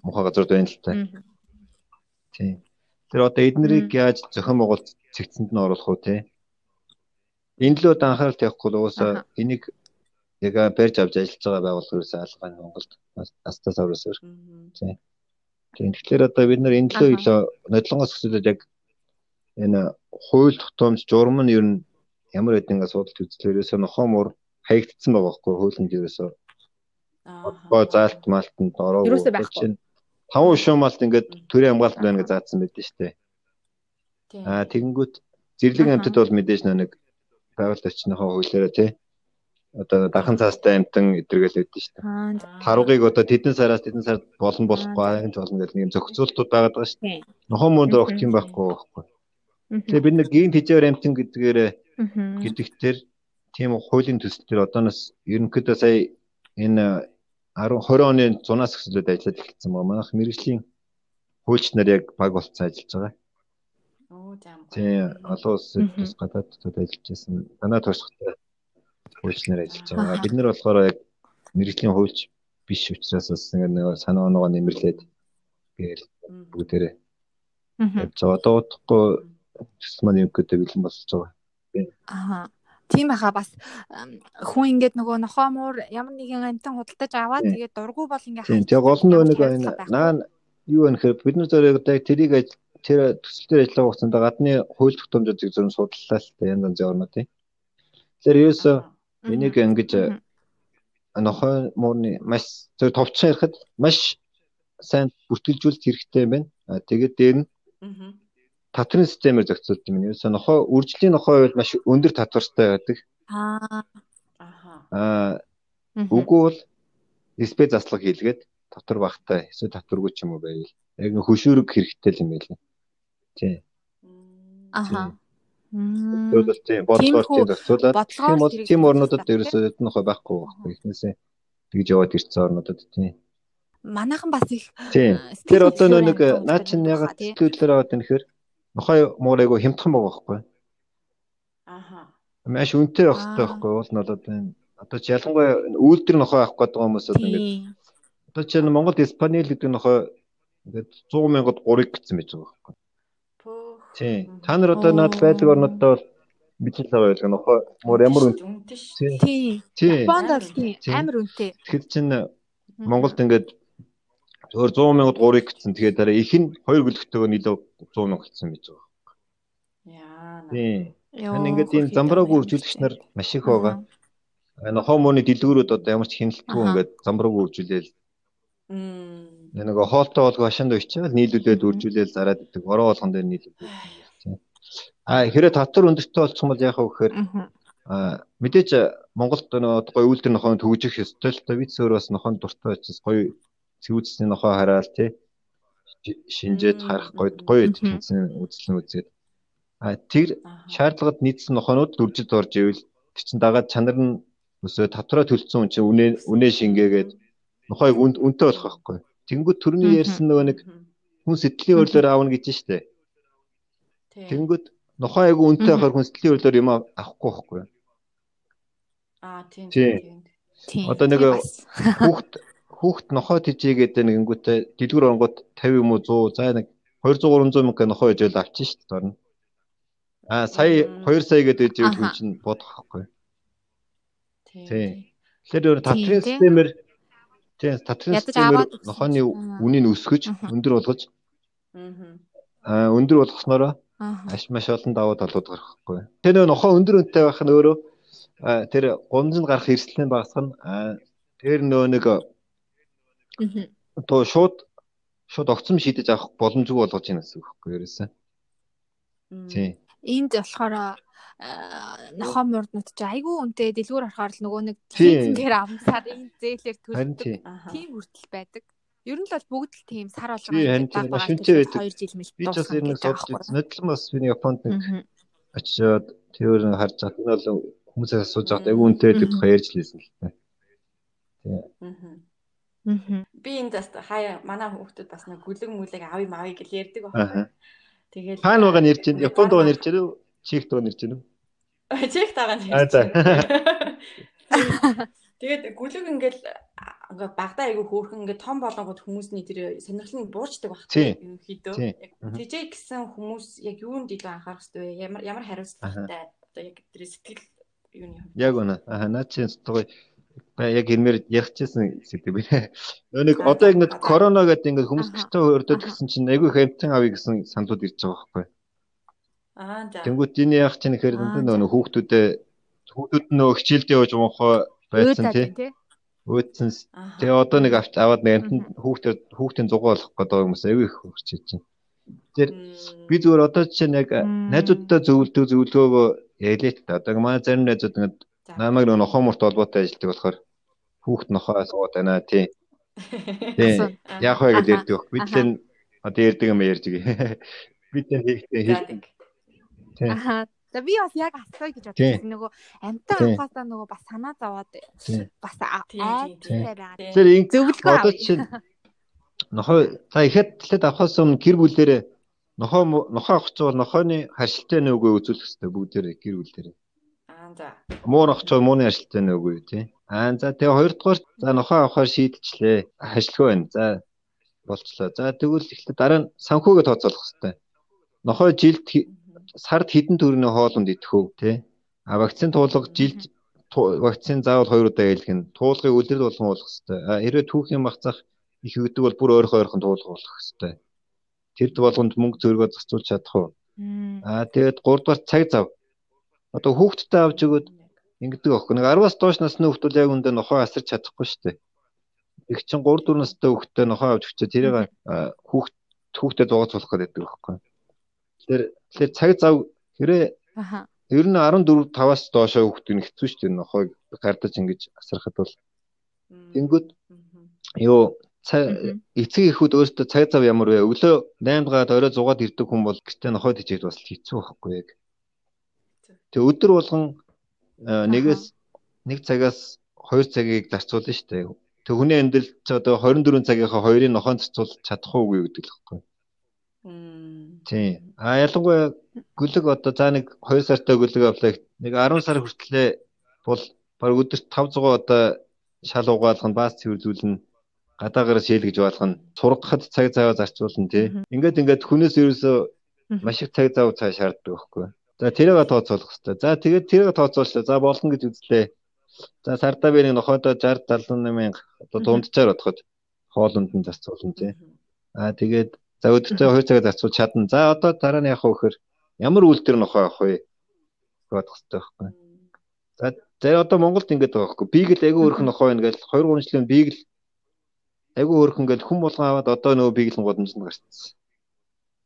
D: мохоо газар байна л та. Тийм. Тэр одоо эднэрийг яаж зохион байгуулалт цэгцэнд нь оруулах уу те? Энэ л одоо анхаарал тавихгүй л уусаа энийг яг барьж авч ажиллаж байгаа байгууллагаас алгаа нь Монголд астас аврасаар. Тийм. Тийм. Тэгэхээр одоо бид нар энэ лөө илүү нодлонгоос өсөлөд яг энэ хууль тогтоомж журам нь ер нь ямар хэдэн асуудалт үзлээ ерөөсөө нохомор хаягдсан байгаа байхгүй хуулинд ерөөсөө. Одоо заалт малтанд ороогүй чинь таван шуумалт ингээд төрийн хамгаалалт байна гэж заасан байдаг шүү дээ. Аа тэгэнгүүт зэрлэг амтд бол мэдээж нэг байгууллага орчныхоо хуулиараа тий одоо дахан цаастай амтан эдэргээл өгдөн шүү дээ. Таруугыг одоо тэдэн сараас тэдэн сард болон болохгүй аянд болно гэх нэг зохицуултууд байгаад байгаа шүү дээ. Нохоо мөнд огт юм байхгүй байхгүй. Тэгээ бид нэг гин тижээр амтан гэдгээр гэдэгтэр тийм хуулийн төсөл төр одооноос ерөнхийдөө сая энэ 10 20 оны зунаас эхлээд ажиллаад эхэлсэн ба манайх мэрэгжлийн хуульч нар яг баг болцсон ажиллаж байгаа. Оо зам. Тийм олон улсын төс гадаад төсөд ажиллаж байсан. Танаа туршлагатай хуульч нар ажиллаж байгаа. Бид нар болохоор яг мэрэгжлийн хуульч биш учраас бас ингэ нэг санаа оноогоо нэмэрлээд гээл бүгдээрээ. За одоо удахгүй маань юм гэдэг бэлэн болж байгаа.
B: Аа. Тийм баха бас хүн ингээд нөгөө нохоо муур ямар нэгэн амтан худалдаж аваад тэгээд дургу бол ингээд
D: Тийм тэгээ гол нь нэг наа юу гэхээр бид нар зэрэг одоо тэрийг тэр төсөл дээр ажиллах хугацаанд гадны хууль тогтоомжуудыг зөвхөн судлалаа л та янз янзын орнууд тийм. Тэгэхээр ерөөсөө энийг ингэж нохоо муурны маш зөв товчхон ярихад маш сайн бүртгэлжүүлэлт хэрэгтэй юм байна. Тэгээд дээр нь татрын системээр зохицуулт юм. Ерөөсөө нохоо үржлийн нохоо бол маш өндөр татвартай байдаг. Аа. Аа. Үгүй бол диспе заслаг хийлгээд татвар багтай эсвэл татваргүй ч юм уу байвал яг хөшүүрэг хэрэгтэй л юм байл. Тий.
B: Аха.
D: Тэгвэл тийм бодлогоор тийм зохицуулаад тийм бол тийм орнуудад ерөөсөө нохоо байхгүй байхгүй. Эхнээсээ тэгж яваад ирсэн орнуудад тийм
B: манайхан бас их
D: тэр одоо нэг наа чин яг төлөвлөр аваад байна гэхээр нохой муурайгу хямдхан байгаа байхгүй. Аха. Маш үнэтэй байх хэрэгтэй байхгүй. Уул нь болоод байна. Одоо ч ялангуяа үйлдвэр нохой авах гэдэг хүмүүс одоо ингээд одоо ч Монголд Испанил гэдэг нохой ингээд 100 мянгад 3-ыг гэсэн байж байгаа байхгүй. Тийм. Та нар одоо наад байдаг орнуудад бол мэдээлэл аваа байлгаа нохой мөр ямар үнэтэй
B: шүү. Тийм. Японд бол тийм амар үнэтэй.
D: Тэгэхэд чинь Монголд ингээд Зөвхөн 100 мянгад 3-ыг гэсэн. Тэгээд дараа их нь 2 гөлөгтэйгөө нийлээ 100 мянга гэсэн байж байгаа. Яа. Тийм. Тань ингээд энэ замбрааг үржүүлэгч нар маш их байгаа. Энэ хомоны дэлгүүрүүд одоо ямар ч хяналтгүй ингээд замбрааг үржүүлээл. Мм. Нэг хоолтой болго хашаанд очиад нийлүүлээд үржүүлээл зараад идэг. Ороо болгон дээр нийлүүлээд. А хэрэг татвар өндөртэй болчих бол яах вэ гэхээр мэдээж Монголд нөгөө гоё үйлдвэр нохоо төгжих ёстой л та. Виц өөр бас нохоо дуртай учраас гоё цэвүүцсний нохоо хараал тий шинжээд харах гоё гоё тэнцэн үзлэн үзээд. А тэр шаардлагад нийцсэн нохоонууд дүржид орж ивэл тэр чин дагаад чанар нь өсөө татвараа төлсөн хүн чинь үнэ үнэ шингээгээд нохойг үнэтэй болох байхгүй. Тэнгүүд төрний ярьсан нөгөө нэг хүн сэтгэлийн өөрлөөр аавна гэж штэ. Тэнгүүд нохоо айгу үнэтэй байхаар хүн сэтгэлийн өөрлөөр юм авахгүй байхгүй.
A: Аа тийм тийм.
D: Одоо нэг хүүхд хүүхд нохоо тижээгээд нэгэнгүүтээ дэлгүр онгод 50 юм уу 100 за нэг 200 300 мянга нохоо ижил авчих дээ дорно. Аа сая 2 сая гэдэг ижил хүн чинь бодох байхгүй. Тийм. Тэгэхээр татрын системээр тийм татрын системээр нохооны үнийг өсгөж өндөр болгож. Аа өндөр болгоснороо аш маш олон давуу талууд гарахгүй. Тэр нөө нохоо өндөр үнэтэй байх нь өөрөө тэр гомжинд гарах эрсдлийн багасгах нь тэр нөө нэг тоо шууд шууд огцом шийдэж авах боломжгүй болгож байна гэсэн үг байхгүй ерөөсөө.
B: Тийм. Энд болохоор нохоо мурднууд чи айгүй үнтэй дэлгүүр харахаар л нөгөө нэг хийцэн дээр авсан сарын зээлээр төлдөг. Тийм хүртэл байдаг. Ер нь л бүгд л тийм сар
D: баг баг шинжээ байдаг. 2 жил мэл. Би ч бас ер нь судалж нотлон бас миний Японд нэг очиод тэр харж чад нь бол хүмүүсээс асууж байгаад айгүй үнтэй гэдэг тухай ярьж лээсэн л та.
A: Тийм. Би энэ даст хаяа манай хүүхдүүд бас нэг гүлэг мүлэг авъя мавъя гэж ярьдаг байна.
D: Тэгээд байгаа нь ярьж байна? Японд байгаа нь уу? Чих дөө нэрж байна уу?
A: Чих тагаа нэрж.
D: Аа за.
A: Тэгээд гүлэг ингээл ингээ багада айгүй хөөрхөн ингээ том болонгод хүмүүсний тэр сонирхол нь буурчдаг баг
D: тийм
A: ерөнхийдөө. Тэжээ гэсэн хүмүүс яг юунд илүү анхаарах хэрэгтэй вэ? Ямар ямар хариуцлагатай одоо яг тэр сэтгэл юуны хувьд.
D: Яг үнэ. Аа наа чи гоё яг ирмээр ярихчихсан би. Нөө нэг одоо ингэ корона гэдэг ингэ хүмүүс гэртээ өрдөөд гисэн чинь айгүй хэмтэн авъя гэсэн саналууд ирж байгаа байхгүй.
A: Аа за.
D: Тэнгүүт энэ яах чинь гэхээр нөгөө хүүхдүүдээ хүүхдүүд нөө хичээлдээ явж мохоо байсан тий. Өөдсөн. Тэгээ одоо нэг авч аваад нэг амтнд хүүхдээ хүүхдийн зугаа болох гэдэг юм уу аягүй их хурч чинь. Тэр би зүгээр одоо жишээ нь яг найзуудтай зөвлөдөг зөвлөгөөгөө ялээ та. Одоо манай зарим найзууд ингэ намайг нөгөө нохоо мурт холбоотой ажилладаг болохоор хүүхд нохоо сууд байна тий. Тий. Яах вэ гэж ярьдаг. Бид л одоо ярьдаг юм ярьж гээ. Бид л хийхдээ хийдэг.
B: Аа. За би бас яг асууя гэж бодсон. Нөгөө амтаа авахаасаа нөгөө бас санаа зовоод бас айтай байгаа.
D: Тэр зөвлөгөө чинь нохоо за ихэд талд авахаас өмнө гэр бүлэрээ нохоо нохоо авах чинь бол нохооны харшилтай нүгөө үзүүлэх хэрэгтэй бүгдээрээ гэр бүлэрээ.
A: Аа за.
D: Муу нохч мууны харшилтай нүгөө тий. Аа за тэгээ хоёрдугаар за нохоо авахаар шийдчихлээ. Хашлгүй байна. За болчлоо. За тэгвэл эхлээд дараа нь санхүүгээ тооцоолох хэрэгтэй. Нохоо жилд сард хэдэн төгрөгийн хоолунд идэх үү те а вакцин туулга жилд вакцин заавал хоёр удаа нь туулгыг үлрэл болгон уулгах хэрэгтэй а хэрвээ түүхийн махцах их өгдөг бол бүр ойрхон ойрхон туулга болгох хэрэгтэй тэрд болгонд мөнгө зөргөө зарцуулж чадах уу? А тэгээд 3 дугаар цаг зав. Одоо хүүхдтэй авч өгöd ингэдэг аахгүй нэг 10-аас доош насны хүүхдүүд яг үндэ нохоо асарч чадахгүй шүү дээ. Их чин 3 4 настай хүүхдтэй нохоо авч өгчөө тэрийг хүүхд хүүхдэд зугаацуулах гэдэг байхгүй Тэгэхээр тэгэхээр цаг зав хэрэг ер нь 14 5-аас доошоо хүүхд нь хэцүү шүү дээ нохойг гардаж ингэж асарахад бол тэнгүүд юу эцэг эхүүд өөртөө цаг зав ямар вэ? Өглөө 8-д гаад орой 6-д ирдэг хүн бол гэртээ нохойд ижээд бас хэцүү байхгүй яг. Тэг өдөр болгон нэгээс нэг цагаас 2 цагийг зарцуулна шүү дээ. Тэг хүний амьдрал ч одоо 24 цагийнхаа хоёрыг нохоон зарцуулж чадах уугүй гэдэг л байхгүй. Тийм. А ялангуяа гүлэг одоо за нэг 2 сартай гүлэг авлаа нэг 10 сар хүртлээр бол баг өдөрт 500 одоо шал угаалгах нь баас цэвэрлүүлнэ гадаагаар шээлгэж байлгах нь сургахад цаг зав зарцуулна тий. Ингээд ингээд хүнээс ерөөсөө маш их цаг зав цаа шаарддаг байхгүй. За тэрийг тооцоолох хэрэгтэй. За тэгээд тэрийг тооцооллоо. За болно гэж үзлээ. За сардаа би нэг нохойдоо 60 78 мянга одоо дунджаар бодоход хоолонд нь зарцуулна тий. Аа тэгээд За өдөртөө 2 цагаар зарцуулж чадна. За одоо дараа нь яах вэ гэхээр ямар үйлдэл нөхөө авах вэ? бодох хэрэгтэй байхгүй. За за одоо Монголд ингэж байгаа байхгүй. Бигл айгүй өөрхөн нөхөө ингээл 2 3 жилийн бигл айгүй өөрхөн ингээл хүм болгон аваад одоо нөгөө биглэн годомжинд гарчихсан.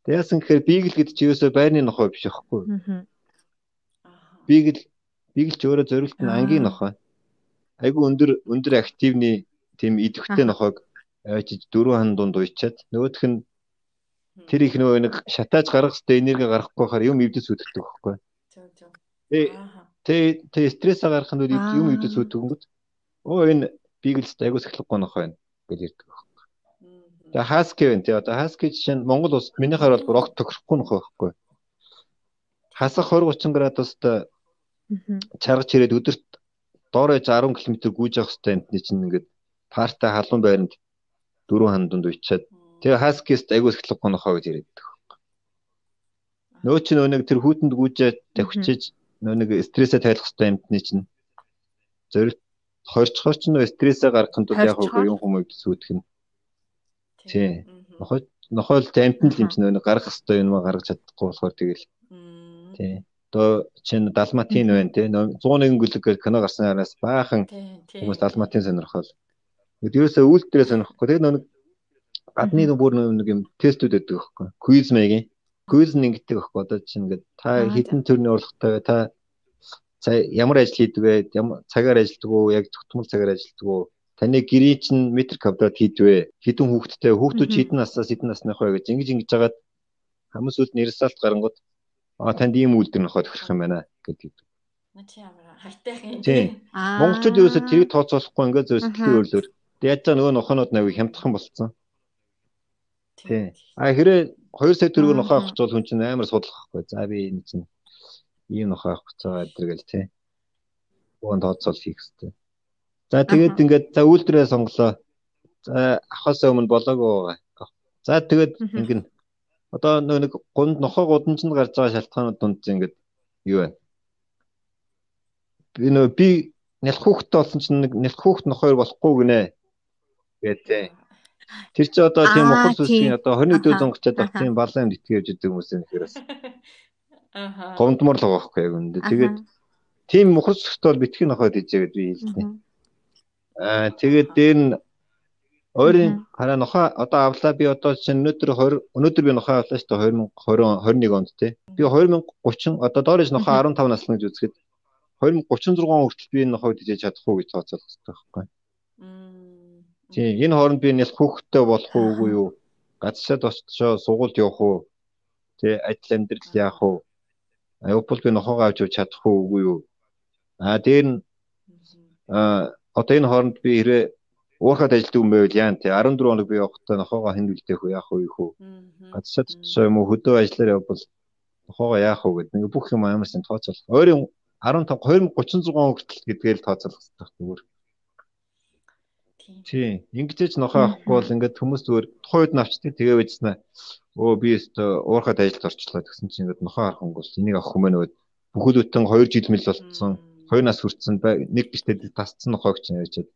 D: Тэг яасан гэхээр бигл гэдэг чи юусоо байрны нохой биш байхгүй.
B: Аа.
D: Бигл бигл ч өөрөө зориулт нь ангийн нохой. Айгу өндөр өндөр активны тийм идэвхтэй нохойг авчиж дөрөв хан дунд уйчаад нөгөөх нь тэр их нөгөө нэг шатааж гаргах хэвээр энерги гаргахгүй хахаар юм өвдөс үүддэг байхгүй. Тэ тэ стресс гаргах нь юм өвдөс үүддэг юм. Оо энэ биглс айгуус эхлэхгүй нөх байна гэж ярьдаг байхгүй. Тэгээ хаски байна тий одоо хаски жишээ нь Монгол улсад минийхаар бол рок тохирохгүй нөх байхгүй. Хасах 20 30 градуст чаргач ирээд өдөрт доорож 10 км гүйж явах хэвээр амтны чинь ингээд партай халуун байранд дөрөв хандунд уйчаад тэгээ хаскист айгуус эхлэхгүй нохоо гэж ярьдаг байхгүй. Нөө чи нөө нэг тэр хүүтэнд гүйжээ тавьчихиж нөө нэг стрессээ тайлах хэвээр амтны чинь зориг хорчхоор ч нөө стрессээ гаргахын тулд яг хөө юм хүмүүс сүйдэх нь. Тий. Нохой нохойл амтнд л юм чинь нөө гаргах хэвээр юм гаргаж чадахгүй болохоор тэгэл. Тий. Одоо чинь далматин байна тий. 101 гүлэг гэж кино гарсан араас баахан хүмүүс далматин сонирхол. Ерөөсөө үйлдэлээ сонирхгүй. Тэгээ нэг гадны бүр нэг юм тестүүд өгдөг байхгүй. Квиз маягийн. Квиз нэг гэдэг байхгүй. Одоо чинь ингээд та хэдэн төрний урлагтай та ямар ажил хийдэг вэ? Ямар цагаар ажилладаг уу? Яг тогтмол цагаар ажилладаг уу? Таны гэрээ чинь метр квадрат хийдвэ? Хэдэн хүүхэдтэй? Хүүхдүүд хэдэн наснаас хэдэн насных вэ гэж ингэж ингэж жагаад хамгийн сүүлд нэрсалт гарангууд аа танд ийм үйлдэл нөхөд тохирох юм байна гэдэг.
A: Чи ямар хайтайх юм.
D: Тийм. Монголчууд ерөөсөө тэрийг тооцоолохгүй ингээд зөвсөлийн өөрлөөр. Яаж ч нөгөө нохонууд навыг хямдхан болцсон. Тийм. А хэрэг 2 сая төгрөг нохоо авах бол хүн чинь амар судлах байхгүй. За би энэ чинь ийм нохоо авах гэж байгаа гэдэг л тий. Уун тооцоол хийх хэрэгтэй. За тэгээд ингээд за үйлдвэрээ сонголоо. За авахаас өмнө болоогүй. За тэгээд ингэн одоо нэг гунд нохоо гудамжинд гарч байгаа шалтгаанууд дунд ингээд юу вэ? Би нөө би нялх хүүхдтэй болсон чинь нэг нялх хүүхд нохоор болохгүй гинэ. гэдэг. Тэр чи одоо тийм ухал сүсгийн одоо 21 дэх зуун гочод баг тийм балан юм итгэж явж байгаа хүмүүс юм хэрэг бас. Аа. Гомдмор л байгаа байхгүй яг үндэ. Тэгээд тийм мухар сүсгт бол битгий нохойд ижээгээд би хэлдэг. Аа тэгээд дээр нь ойрын хараа нохоо одоо авлаа би одоо чинь өнөөдөр 20 өнөөдөр би нохоо авлаа шүү дээ 2020 21 онд тий. Би 2030 одоо доорж нохоо 15 наслан гэж үзэхэд 2036 хүртэл би энэ нохойд ижээж чадах уу гэж тооцоолох хэрэгтэй байхгүй. Тийм энэ хооронд би нэлх хүүхдтэй болох уугүй юу? Газшаад очичоо сургуульд явах уу? Тэ ажил амьдрал яах уу? Apple би нохоогоо авч явж чадах уугүй юу? А дээр нь а одоо энэ хооронд би хэрэг уурхад ажилтдаг юм байвал яа нэ 14 хоног би явахдаа нохоогоо хэн үлдээх вэ яах вэ юу газшаад ч юм уу хөдөө ажиллаар явбал нохоогоо яах вэ гэдэг нэг бүх юм амарсан тооцоолох ойрын 15 2036 хүртэл гэдгээр тооцоолох хэрэгтэй зүгээр Тийм. Ингэж нохоо авахгүй бол ингээд хүмүүс зүгээр тухайн үед навчдаг тэгээ байжснаа өө би өөртөө уурхад ажилд орчлоо гэсэн чинь ингээд нохоо харах бол энийг авах юм байна бүхэл бүтэн 2 жил мэл болцсон 2 нас хүрсэн нэг гişтэд тасцсан нохоог чинь яачаад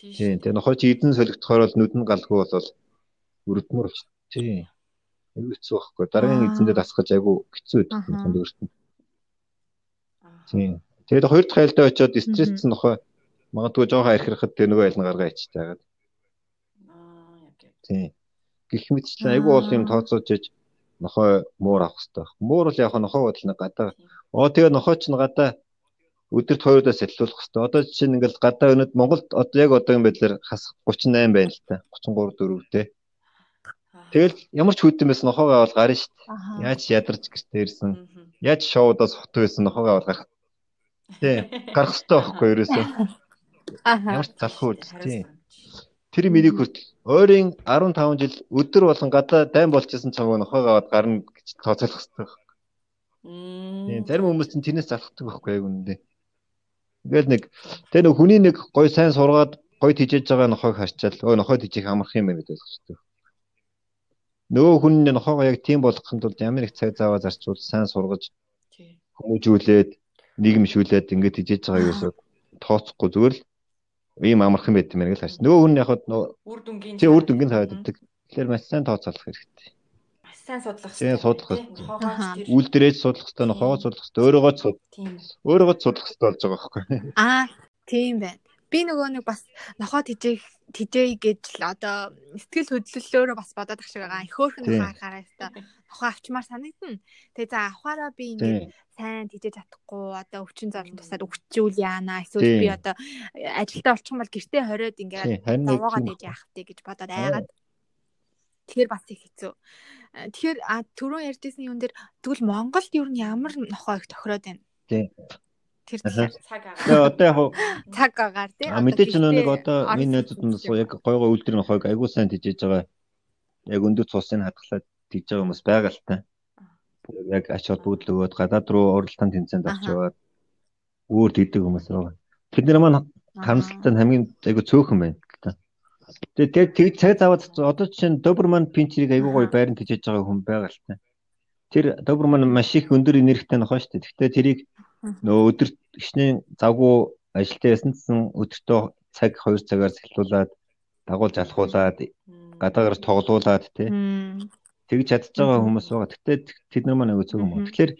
D: тийм тэгээ нохоо чи эдэн солигдохоор бол нүдэн галгүй болол өрөдмөр болч тийм аюу хэцүү байхгүй. Дараагийн эзэндээ дасгаж айгу хэцүү байдаг юм өөрт нь тийм тэгээд хоёр дахь айлдаа очиод стрессцэн нохоо магадгүй жоохон архирахад тэр нөгөө айл нь гаргаа ичж таагаад аа яг тийм гих мэтчлэн айгу бол юм тооцоож иж нохой муур авах хэрэгтэй байх. Муур бол яг нохой бодол нэг гадаа. Оо тэгээ нохой ч гадаа өдөрт хоёрдоо сэллүүлэх хэрэгтэй. Одоо жишээ нь ингээл гадаа өнөд Монголд одоо яг одоо юм байдлаар хас 38 байна л та. 33 4-тэй. Тэгэл ямар ч хүйтэн байсан нохоогоо авал гарна шүү дээ. Яаж ядарч гэртээ ирсэн. Яаж шоудаас хот байсан нохоогоо авал гарах. Тий. Гарах хэрэгтэй байхгүй ерөөсөө. Ямар ч залхуу үз тий. Тэр мэрийг хүртэл ойрын 15 жил өдөр болон гадаа дайм болчихсон цагаа нохойг аваад гарна гэж тооцоолох хэрэгтэй. Тийм зарим хүмүүс чинь тэрнээс залхдаг байхгүй яг үнэндээ. Ингээл нэг тэр нэг хүний нэг гой сайн сургаад гой тижээж байгаа нохойг харчаал өө нохой тижих амарх юм байна гэж ойлгочтой. Нөгөө хүн нохойгоо яг тийм болгохын тулд ямар их цаг зав зарцуул сайн сургаж хүмүүжүүлээд нийгэмшүүлээд ингээд тижээж байгаа юусоо тооцохгүй зүгээр л ийм амархан байт юм яг л харсан. Нөгөө хүн яг
A: үр дүнгийн
D: тий үр дүнгийн тавьдаг. Тэгэхээр маш сайн тооцоолох хэрэгтэй.
A: Маш сайн судлах
D: хэрэгтэй. Тийм судлах хэрэгтэй. Үйлдвэрээс судлах хэрэгтэй, нохоогоо судлах хэрэгтэй, өөрөөгөө суд. Өөрөөгөө судлах хэрэгтэй болж байгаа байхгүй.
B: Аа, тийм байна. Би нөгөө нэг бас нохоо тижээх TJ гэж л одоо сэтгэл хөдлөлөөрөө бас бодоод ах шиг байгаа. Их хөөрхөн нохоо харахаараа өстой нохоо авчмаар санагдана. Тэгээ за авахаараа би ингээд сайн TJ чадахгүй одоо өвчин зовлон тусаад өвчүүл яана эсвэл би одоо ажилдаа олчих юм бол гэртээ хориод ингээд зовоогоод ээж яах вэ гэж бодоод айгаад Тэгэхээр бас их хэцүү. Тэгэхээр а түрүүн ярьжсэн юм дээр тэгвэл Монголд юу н ямар нохоо их тохироод байна?
D: Тийм.
B: Тэр цаг
D: агаар. Одоо яг
B: цаг агаар тий.
D: А мэдээч нэг одоо миний найзууд нь яг гой гой үлдэр нохойг айгуу сайн тижээж байгаа. Яг өндөр цусын хадгалаад тижж байгаа хүмүүс байгаа л та. Яг ач холбогдол өгөөд гадаад руу уралдаан тэмцээнд орж яваад өөр тийдэг хүмүүс байгаа. Бид нар маань харамсалтай хамгийн айгуу цөөхөн байна л та. Тэгээ тэг цаг заваад одоо чинь Доберман Пинчерийг айгуу гоё байранд тижээж байгаа хүн байгаа л та. Тэр Доберман маш их өндөр энергитэй нохоо шүү дээ. Гэхдээ тэрийг Нөгөө өдөр гişнээ завгүй ажилтаа ясан гэсэн өдөртөө цаг 2 цагаар сэлтуулаад дагуул залхуулаад гадаагаар тоглуулад тий. Тэгж чадж байгаа хүмүүс байгаа. Гэтэ тэд нар маань аягүй цөг юм. Тэгэхээр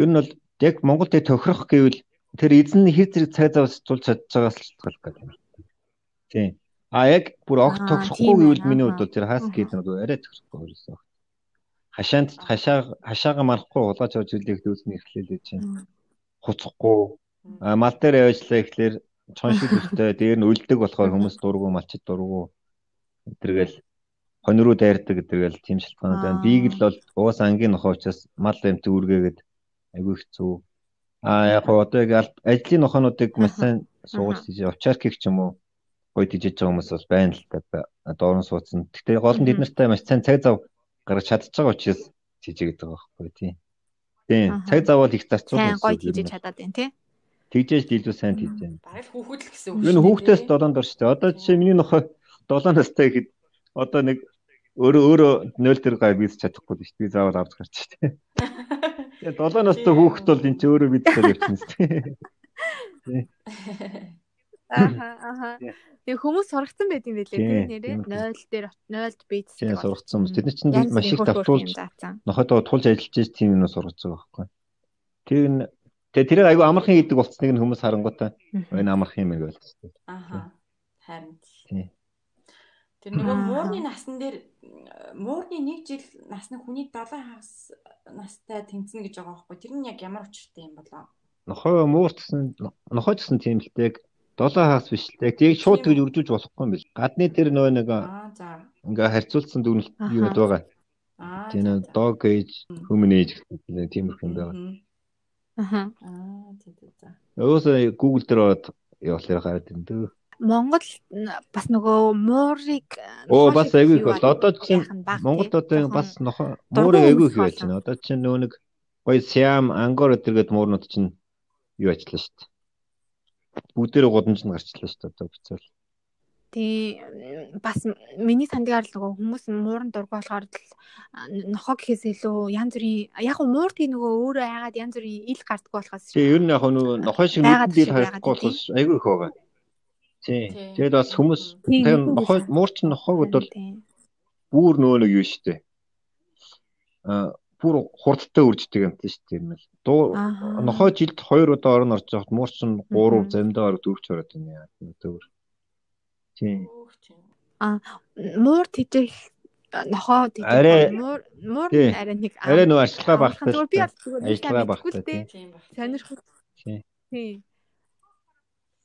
D: ер нь бол яг Монголд тохирох гэвэл тэр эзэн хэр зэрэг цаг зав тулж чадж байгаас л шалтгаалж байна. Тийм. А яг бүр огт тохирохгүй гэвэл миний хувьд тэр хаас гэдэг нь арай тохирохгүй байсан. Хашаанд хашаа хашаага марахгүй улгаж явж үлээх дүүсний эхлэлээ чинь хуцахгүй мал дээр явжлаа ихлээр чон шиг өстэй дээр нь үлдэг болохоор хүмүүс дургу малчид дургу гэтэргээл хонь руу дайрдаг гэтэргээл тийм шалтгаанууд байна. Бийг л бол уус ангийн нохоо учраас мал амт үргээгээд айгүй хэцүү. А яг гоо одоо яг ажлын нохоонуудыг маш сайн суулж тийж овчаркийг ч юм уу гоё тийжэж байгаа хүмүүс бол байна л та доорн суудсан. Гэтэ гол нь бид нартай маш сайн цаг зав гаргаж чадчих байгаа учраас тийжээд байгаа байхгүй тийм. Тийм. Цаг завал их зарцуул.
B: Сайн гоё хийж чадаад байна тий.
D: Тэгжээж илүү сайн хийж байна.
A: Бараг хүүхэд л гэсэн үг шүү.
D: Энэ хүүхдээс 7 дор шүү дээ. Одоо жишээ миний нөхөө 7 настай гэхэд одоо нэг өөрөө өөрөө 0 дээр гай бийс чадахгүй шүү дээ. Би заавал авч гарч шүү дээ. Тэгээ 7 настай хүүхэд бол энэ ч өөрөө бидсээр явчихна шүү дээ.
B: Аха аха. Тэгээ хүмүүс сургацсан байт юм байлээ тийм нэрээ 0 дээр 0-д бийц.
D: Тийм сургацсан хүмүүс. Тэд нар чинь маш их давтуулж нохойдоо тулж ажиллаж байж тийм юм сургацсан байхгүй. Тэг н тэгээ тэрийг айгүй амархан хийдэг болцсныг нь хүмүүс харангуйтай энэ амархан юм гэж
A: болчихсон. Аха. Харин. Тийм. Тэр нөгөө муурны насан дээр муурны нэг жил насны хүний 7 хагас настай тэнцэнэ гэж байгаа байхгүй. Тэр нь яг ямар учиртай юм болоо?
D: Нохой мууртсан нохой ч гэсэн тийм л тэг Долоо хагас биш л тийг шууд тэгж үржүүлж болохгүй юм бил. Гадны тэр нөө нэг ингээ харьцуулсан дүгнэлт юу байгаа. Тийм нэг dog age, human age гэх тиймэрхүү юм байгаа.
B: Аха.
A: Аа тийм тийм.
D: Өөсөө Google дээр ороод явуулах хараад байна дөө.
B: Монгол бас нөгөө муурыг
D: Оо бас айгүй их бол одоо чинь Монголд одоо бас нохоо муурыг айгүй их байж байна. Одоо чинь нөгөө нэг гоё Siam, Angkor гэдэргээд муурнууд чинь юу ажиллаа шүү дээ бүгдээрээ гудамж нь гарчлаа шүү дээ одоо бицэл.
B: Тэгээ бас миний сандгаар л нөгөө хүмүүс мууран дург болохоор нохоо гэхээс илүү янз бүрийн яг нь муур тий нөгөө өөрөө айгаад янз бүрийн ил гарддаг болохоос
D: Тэгээ ер нь яг нөгөө нохоо шиг нүдэнд ил харахгүй болохоос айгүй их байгаа. Тий. Тэгээд бас хүмүүс тэгээ нохоо муур чинь нохоогод бол бүр нөгөө нэг юу шүү дээ. Аа бүр хурдтай үрждэг юм тийм шүү дээ юм л. Дуу нохоо жилд 2 удаа орон орж явахад муур чинь 3 замдаагаар дөрвч ороод байна яа. Төвөр. Тийм.
B: А муур тийжэх нохоо тийжэх муур муур арай нэг
D: арай нөө ажиллагаа багтаа. Би ажиллагаа багтаа тийм.
B: Сонирхол. Тийм.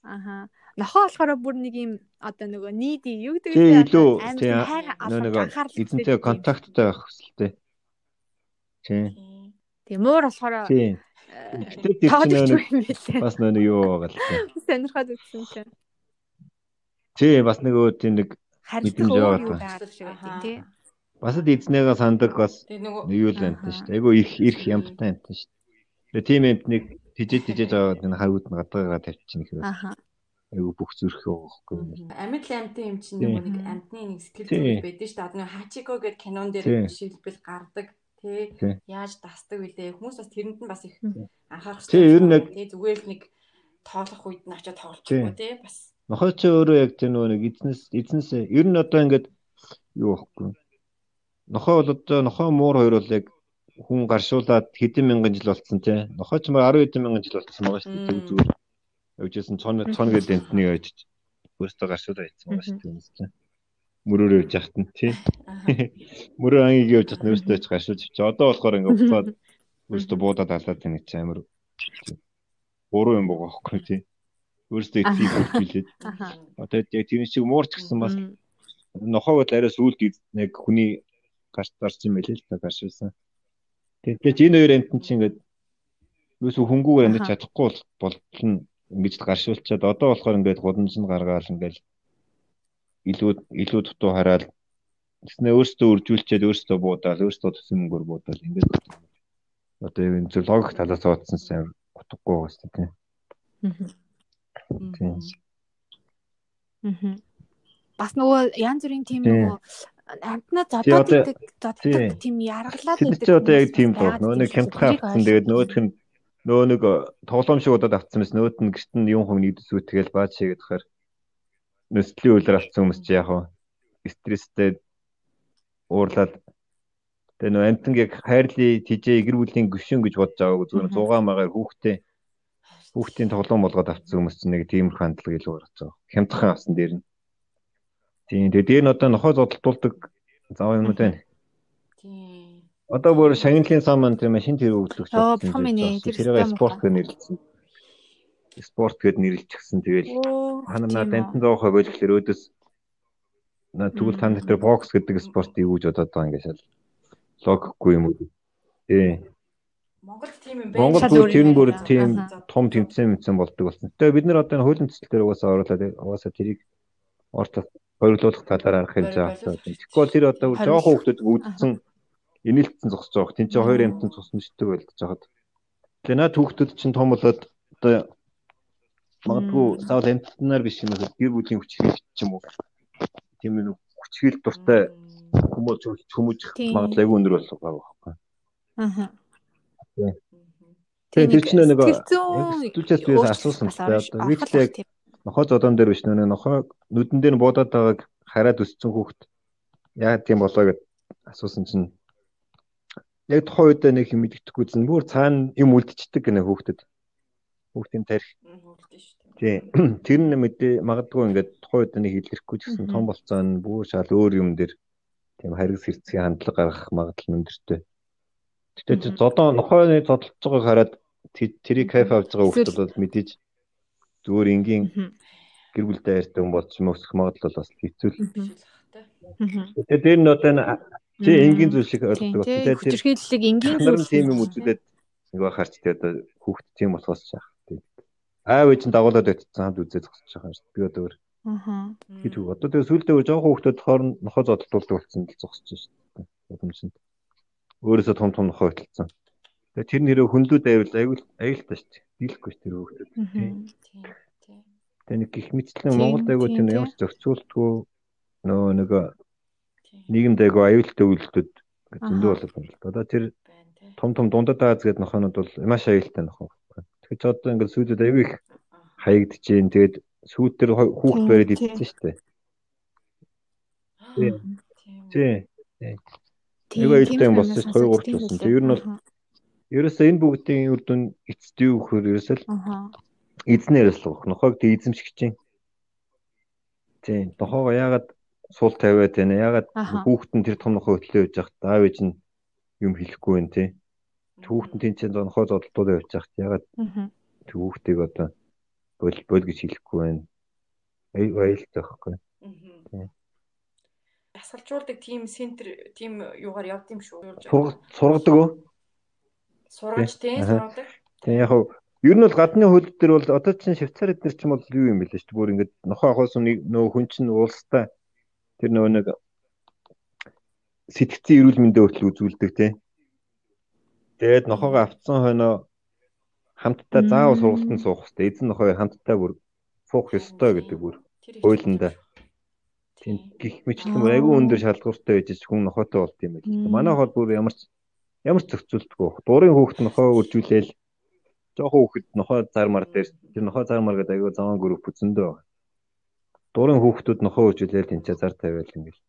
B: Аха. Нохоо болохоор бүр нэг юм одоо нөгөө нийди юу гэдэг
D: вэ? Тийм. Нөгөө нэг эзэнтэй контакттай байх хэвчтэй. Тийм.
B: Тэгээ муур болохоор
D: тийм. Гэтэ тэр чинь бас нэг юу байгаа л тийм.
B: Сонирхоод үзсэн чинь.
D: Тийм бас нэг өөр тийм нэг
B: мэдэмж байгаа тийм.
D: Бас л эзнээгээ сандаг бас юу л амт шүү дээ. Айгу их их ямтай амт шүү дээ. Тэгээ тийм амтныг тижээ тижээж аваад энэ хавьуд нь гадаагаа тавьчихна гэхээр. Аха айгу бүх зүрх байхгүй.
A: Амьд амтын юм чинь нэг амтны нэг сэтгэл зүйн байдаг шүү дээ. Одоо хачико гэдэг кинон дээр шилбэл гардаг тий яаж дасдаг вүлээ хүмүүс бас тэрэнд нь бас их анхаарах
D: хэрэгтэй. Тий ер нь яг
A: тий зүгээр л нэг тоолох үед нь очиад тоглохгүй тий бас.
D: Нохой чи өөрөө яг тэр нөгөө нэг эзнес эзнес ер нь одоо ингээд юу байхгүй. Нохой бол одоо нохой муур хоёр бол яг хүн гаршуулаад хэдэн мянган жил болцсон тий. Нохой ч мөр 10 хэдэн мянган жил болцсон байгаа шүү дээ. Зүг зүгээр. Явжсэн цон цон гэдэг энтний ойж. өөртөө гаршуулаа хийсэн байгаа шүү дээ Мөрөөрөө явж яхад нь тий. Мөрөө ангийг явж яхад өөртөө ч гаршуулж чи одоо болохоор ингээ уцаад өөртөө буудаад алаад байна гэж амар буруу юм байгаа байхгүй тий. Өөртөө ихийг хөвчлээд. Одоо яг тийм шиг муурч гисэн бас нохоо бол арай сүулт яг хүний гарч дарж юм байлээ л та гаршуулсан. Тэгээд энэ хоёр амтэн чинь ингээд юусуу хөнгүүгээр амьд чадахгүй болтол ингэж гаршуулчаад одоо болохоор ингээд гудамж нь гаргаал ингээд илүү илүү дутуу хараад тэснээ өөртөө үржүүлчихэд өөртөө буудаал өөртөө төсөн мөнгөөр буудаал ингээд одоо энэ зөв логик талаас оодсон сайн утгагүй дээ.
B: Тийм. Мм. Бас нөгөө янз бүрийн тийм нөгөө амтнаа зодоод идэг зоддог тийм яргалаад
D: идэг. Тэр одоо яг тийм бол нөгөө нэг хямдхан авсан. тэгээд нөгөөх нь нөгөө нэг э, тоглоом шиг удаад авсан мэс. Нөгөөт нь гэрт нь юм хүм нэгдэсүү тэгэл бааж шигээд хахаар нөслийн үйлэр авсан хүмүүс чи яг хаа стресстэй уурлаад тэгээ нөгөө амтангийг хайрлаа тижээ гэр бүлийн гүшин гэж бодож байгааг зүгээр 100 магаар хүүхдээ хүүхдийн тоглоом болгоод авсан хүмүүс чинь нэг тийм хандлага илүү гарч байгаа. Хямдхан авсан дээр нь. Тийм тэгээ дээр нь одоо нохой зодтолтуулдаг зав юмуд байна. Тийм Одоо бүр шагналын сан маань тийм шин тэр өгдлөгч
B: болсон.
D: Тэрийг спорт гэж нэрлэлсэн. Спорт гэд нэрлэлчихсэн. Тэгэл ханаа дантан зоохой болж гэхэлэр өөдөөс тэгвэл тань дээр бокс гэдэг спорт юу гэж бодоод байгаа юм шиг логикгүй юм уу? Тий.
A: Монгол тийм юм
D: байна. Монгол тэр нь бүр тийм том тэмцээн мэдсэн болдог болсон. Тэгээ бид нар одоо хуулийн төсөл дээр угаасаа оруулаад угаасаа тэрийг орт хоёрлуулах талаар арах хэлж байгаа. Тэгэхгүй тэр одоо жоохон хүмүүс үүдсэн инээлтсэн зогсож байгаа. Тин чи хоёр амтан цусна шитдэг байлгаж байгаад. Тэгээ наа түүхтүүд чинь том болоод одоо магадгүй заавал амтнаар биш юм уу гэр бүлийн хүчрхийлж ч юм уу. Тийм нэг хүчрхийл дуртай хүмүүс хүмүүж магадлал айгүй өндөр болох байхгүй.
B: Аа.
D: Тэгээ тэр чинь нэг студиэс бие асуусан л да. Одоо витэл яг нохоо зодон дээр биш нөө нохоо нүдэн дээр буудаад байгааг хараад өссөн хүүхэд яа тийм болоо гэд асуусан чинь яг тухайн үед нэг юм мэддэхгүй зэн бүр цаана юм үлдчихдэг гэнэ хүүхдэд. Хүүхдийн тарих. Тий. Тэр нь мэдээ магадгүй ингээд тухайн үед нэг илэрхгүй ч гэсэн том болцсон бүр шал өөр юм дээр тийм харгас хэрцгий хандлага гаргах магадлал өндөртэй. Гэтэ зодоо нохойны байгааг хараад тэрийг кайф авч байгаа хүүхдүүд бол мэдээж зүгээр энгийн гэр бүлтэй хайртай хүн болж мөсөх магадлал бас хэцүү л. Тэгээ дээр нь одоо Тий энгийн зүйл шиг ойлгодог байна.
B: Тэгээд хүчирхийллийг энгийн
D: зүйл тийм юм үзүүлээд нэг бахарч тий одоо хүүхд тийм болохоос шах. Аав ээж нь дагуулад өгсөн хамт үзээ зогсож байгаа шүү. Би одоо өөр.
B: Аа.
D: Хит үг. Одоо тэгээ сүулдээ жоохон хүүхдүүд хоорон нохоо зодтолдуулдаг болсон л зогсож шүү. Удамшинд. Өөрөөсөө том том нохоо хөтэлсэн. Тэгээ тэр нэрээ хөндлүүд байвал аюул аюултай шүү. Дийлэхгүй шүү тэр хүүхдүүд. Тий. Тэгээ нэг гих мэтчлэн Монголд аягүй тийм ямар ч зохицуултгүй нөө нэг нийгэмд айгу аюултай үйлдэлүүд зөндөө болоод байна л да. Одоо тэр том том дундад Аз гэдэг нохонууд бол маш аюултай нохоо. Тэгэхээр ч одоо ингээд сүйдүүд аюу их хаягдж जैन. Тэгээд сүйд тэр хүүхд бариад идчихсэн шүү дээ. Тий. Тий. Аюу аюултай юм болсон шүү 2 3 ч болсон. Тэг ер нь бол ерөөсөө энэ бүгдийн үр дүн эцэд юу гэхээр ерөөсөө л эзнэрээс л гох. Нохойг тэг эзэмших чинь. Тий. Нохоогоо яагаад суул тавиад байна. Ягаад хүүхэд нь тэр том нохоо хөтлөө явж байхад аав ээж нь юм хэлэхгүй байна тий. Хүүхэд нь тэнцэн нохоо зодтолтууд явж байхад ягаад тэр хүүхдийг одоо бол бол гэж хэлэхгүй байна. Ай айлтай байхгүй. Тий.
A: Асгалжуулдаг тийм центр тийм юугаар явд юм шүү.
D: Сургадаг уу?
A: Сургаж тий сургадаг.
D: Тий яг Ер нь бол гадны хууль дээр бол одоо чинь Швейцарид нэр ч юм бол юу юм бэлээ шүү дээ. Бүр ингээд нохоо ахаас нөө хүн чинь уулстай тэр нөгөө нэг сэтгцэн эрүүл мэндийн хөтөл үзүүлдэг тий. Тэгээд нохоогоо автсан хойноо хамтдаа заавал сургалтанд суух хэрэгтэй. Эзэн нохоо хамтдаа бүр суух ёстой гэдэг бүр хуулиндаа. Тийм гих мэтлэн айгүй өндөр шалгууртай байж хүн нохоотой болд юм байл. Манай хол бүр ямар ч ямар ч зохицуултгүй. Дурын хүүхэд нохоо үржүүлээл жоохон хүүхэд нохоо зармар дээр тэр нохоо зармар гэдэг айгүй заван групп үзэндөө байна дурын хүүхдүүд нохоо үжилээл тэнцээ зар тавиал ингээл.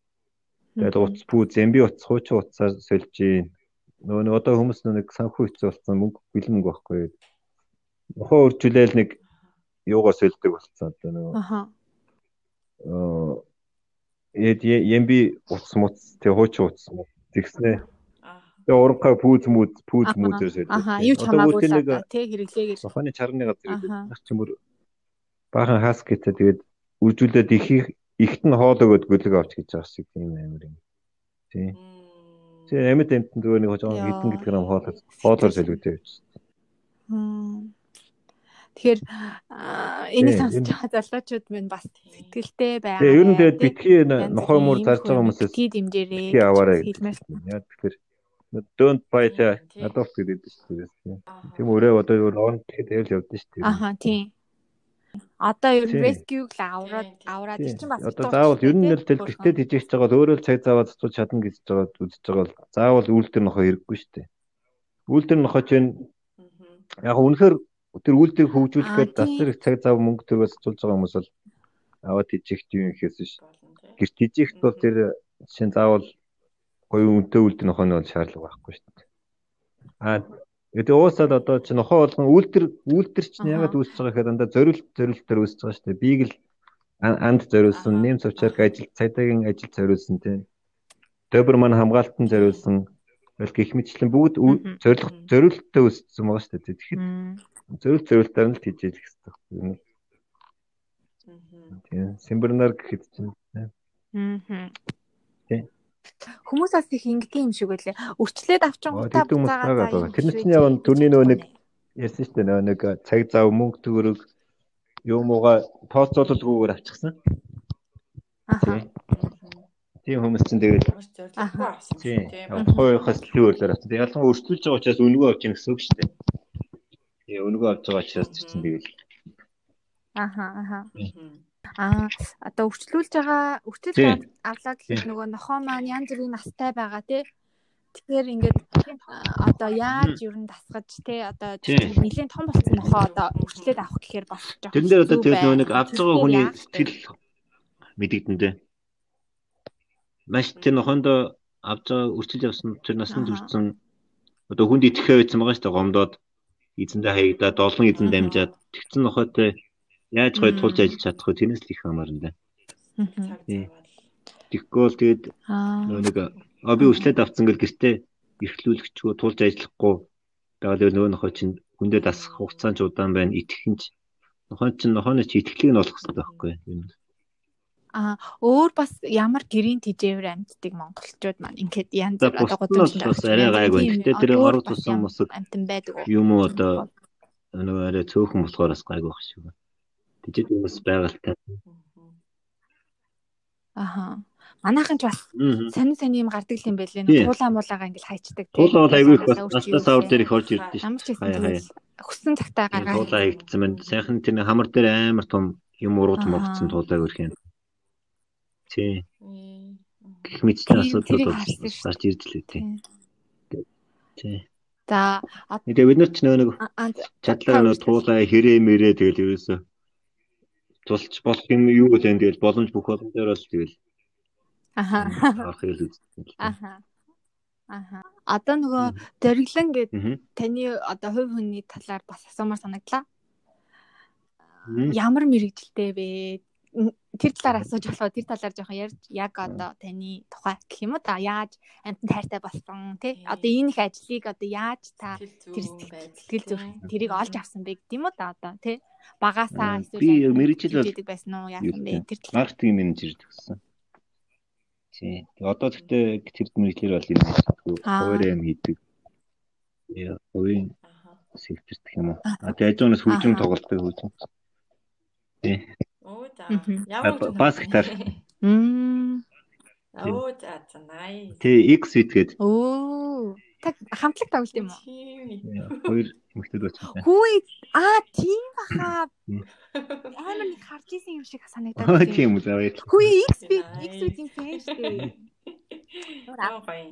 D: Тэгээд утас пүү зэмби утас хуучин утасаар сольж ийн. Нөгөө нэг одоо хүмүүс нэг санхүү хэцүү болсон мөнгө бэлэн мөнгө байхгүй. Нохоо үржүүлээл нэг юугаар сольдог болсон одоо нөгөө.
B: Аха.
D: Эд ямби утас муц тэг хуучин утас тэгснэ. Тэгээ уранхай пүүз мүүз пүүз мүүзээс
B: хэлдэг. Аха, юу ч хамаагүй л тий хэрэглээгээр.
D: Сохоны чарны газар гэдэг. Чимэр баахан хаскетээ тэгээд үржүүлээд их ихт нь хоол өгөөд гөлөг авч гэж байгаа шиг тийм амир юм. Тий. Тэгээ амьд амтнд зүгээр нэг жоохон хитэн гэдэг юм хоол хоолоор солиотой явчихсан.
B: Тэгэхээр энийг сонсож байгаа залуучууд минь бас сэтгэлтэй байгаа.
D: Тэгээ ер нь тэгээд битгий нохой муур зарж байгаа хүмүүсээс
B: битгий
D: аваарай. Яа тэгэхээр don't buy the adopt гэдэг шүү дээ. Тийм өөрөө одоо өөр он тэгээд л явдсан шүү дээ.
B: Аха тийм. Одоо ер нь rescue-г л аваад аваад тэр чинь бас
D: одоо заавал ер нь л тэл гэртээ тижигч байгаа өөрөө л цаг зав зацуул чадна гэж байгаа үзэж байгаа бол заавал үйлдэл нохоо хэрэггүй шүү дээ. Үйлдэл нохоо чинь яг үнэхээр тэр үйлдэлийг хөгжүүлэхэд засар их цаг зав мөнгө төгөөс зацуулж байгаа хүмүүс бол аваад тижигт юм ихээс биш. Гэр тижигт бол тэр чинь заавал гоё үнэтэй үйлдэл нохоо нь бол шаардлага байхгүй шүү дээ. Аа Тэгээд уусаад одоо чи нохоо болгон үйлдэр үйлдэр чинь ягаад үүсэж байгаа гэхээр дандаа зориулт зориултаар үүсэж байгаа шүү дээ. Бийг л анд зориулсан, нэм цавчаарк ажил цагдаагийн ажил зориулсан тийм. Дөбөр маань хамгаалтанд зориулсан. Тэгэл гих мэтчлэн бүгд зорилго зориулттай үүссэн байгаа шүү дээ. Тэгэхээр зориулт зориултаар нь л хийж яах хэрэгтэй. Тийм. Симбернар гэхэд чинь. Аа. Тийм.
B: Хүмүүс бас их ингэдэг юм шиг байлээ. Өрчлөөд авчингуудаа
D: буцаагаад. Тэр нь чинь яг түрний нөө нэг ярьсан шүү дээ нөө нэг цаг зав мөнгө төгрөг юм ууга тооцоололгүйгээр авчихсан. Аа. Тийм хүмүүс чинь тэгээд тийм хоёрхоос л өөрлөөр авсан. Тэгээд ялангуяа өрсөлдөж байгаа учраас өнгөө авч яах гэсэн үг шүү дээ. Тийм өнгөө авч байгаа учраас чинь тэгээд
B: Аха аха. Аа одоо өвчлүүлж байгаа өвчлөл авлаа гэхэд нөгөө нохоо маань янз бүрийн настай байгаа тий. Тэгэхээр ингээд одоо яаж ер нь дасгаж тий одоо нэлийн том болсон нохоо одоо өвчлөөд авах гэхээр бас
D: жоох. Тэрэн дээр одоо тэгээд нөгөө нэг авч байгаа хүний сэтгэл мэдэгдэндээ. Маш тэр нохоондоо авч байгаа өрчилж явсан тэр насанд хүрсэн одоо хүнд итгэхээ байсан байгаа шүү дээ гомдоод эзэндээ хаягдаад олон эзэн дамжаад тэгсэн нохойтой Яаж гоё тулж ажиллаж чадах вэ? Тэрнээс л их хамаарна да. Тэгэхгүй бол тэгээд нэг а би өчлөөд авцсан гэл гэртээ эрхлүүлэгчгүй тулж ажиллахгүй байгаа нөгөө нөхөө чинь хүндээ дасах хугацаа ч удаан байна. Итгэх нь ч нохоо чинь нохооны чи итгэлийг нь олох хэрэгтэй байхгүй юу?
B: А өөр бас ямар гэрийн тижээвэр амьддаг монголчууд маань ингээд янз бүр одоо
D: годомж бас арай гайгүй. Гэтэ тэр оруу тусан мусаг. Юм уу одоо нөгөө арай цөөхөн болохоор бас гайгүй байх шиг байна жижиг хүмүүс байгальтай.
B: Аха. Манайхан ч бас сонин сонин юм гардаг юм байлээ. Туулаа муулаагаа ингээл хайчдаг.
D: Туулаа бол айгүй их бас настас авар дээр их орж ирдэ
B: шүү. Хүссэн цагтаа гаргаад.
D: Туулаа хийгдсэн байна. Сайхан тэр хамар дээр амар том юм ургаж моргцсон туулаа өрх юм. Тий. Гэх мэтчлийн асуудлууд гарч ирж лээ тий. Тий.
B: За
D: тэгээ бид нар ч нөө нэг чадлаа нөө туулаа хэрэг мэрээ тэгэл ерөөсөө тулч болох юм юу вэ тэгэл боломж бүх боломжоор л тэгэл
B: аха
D: авах хэл үзсэн.
B: Аха. Аха. Одоо нөгөө зориглон гэдэг таны одоо хувь хүний талаар бас асуумаар санагдлаа. Ямар мэрэгжилтэй вэ? Тэр талаар асууж болохоо тэр талаар жоохон ярьж яг одоо таны тухай гэх юм уу та яаж амтан тайртай болсон тий одоо энэ их ажлыг одоо яаж та тэр сэтгэл зүрх тэрийг олж авсан бэ гэдэг юм уу та одоо тий багасаа
D: эсвэл би мэрэгжил
B: бол байсан уу яасан бэ
D: тэр маркетинг менежер гэсэн. Тий. Одоо гэхдээ тэр мэрэгчлэр бол юм хоёр юм хийдэг. Яа, хувийн сектор гэх юм уу. А тэгээ ажуунаас хөгжим тоглолттой хөгжим. Тий.
A: За. Ямар
D: бас гитар.
B: Мм.
A: Оо за за nice.
D: Тий, X гэдэг.
B: Оо. Тэг хамтлаг тоглолт юм уу?
D: Хоёр эмэгтэйд очсон.
B: Хүү аа тийм баха. Амар нэг харж исэн юм шиг санагдаад
D: байна. Тийм үү заа.
B: Хүү X би X үеийн фэн шүү.
A: Аа гоё.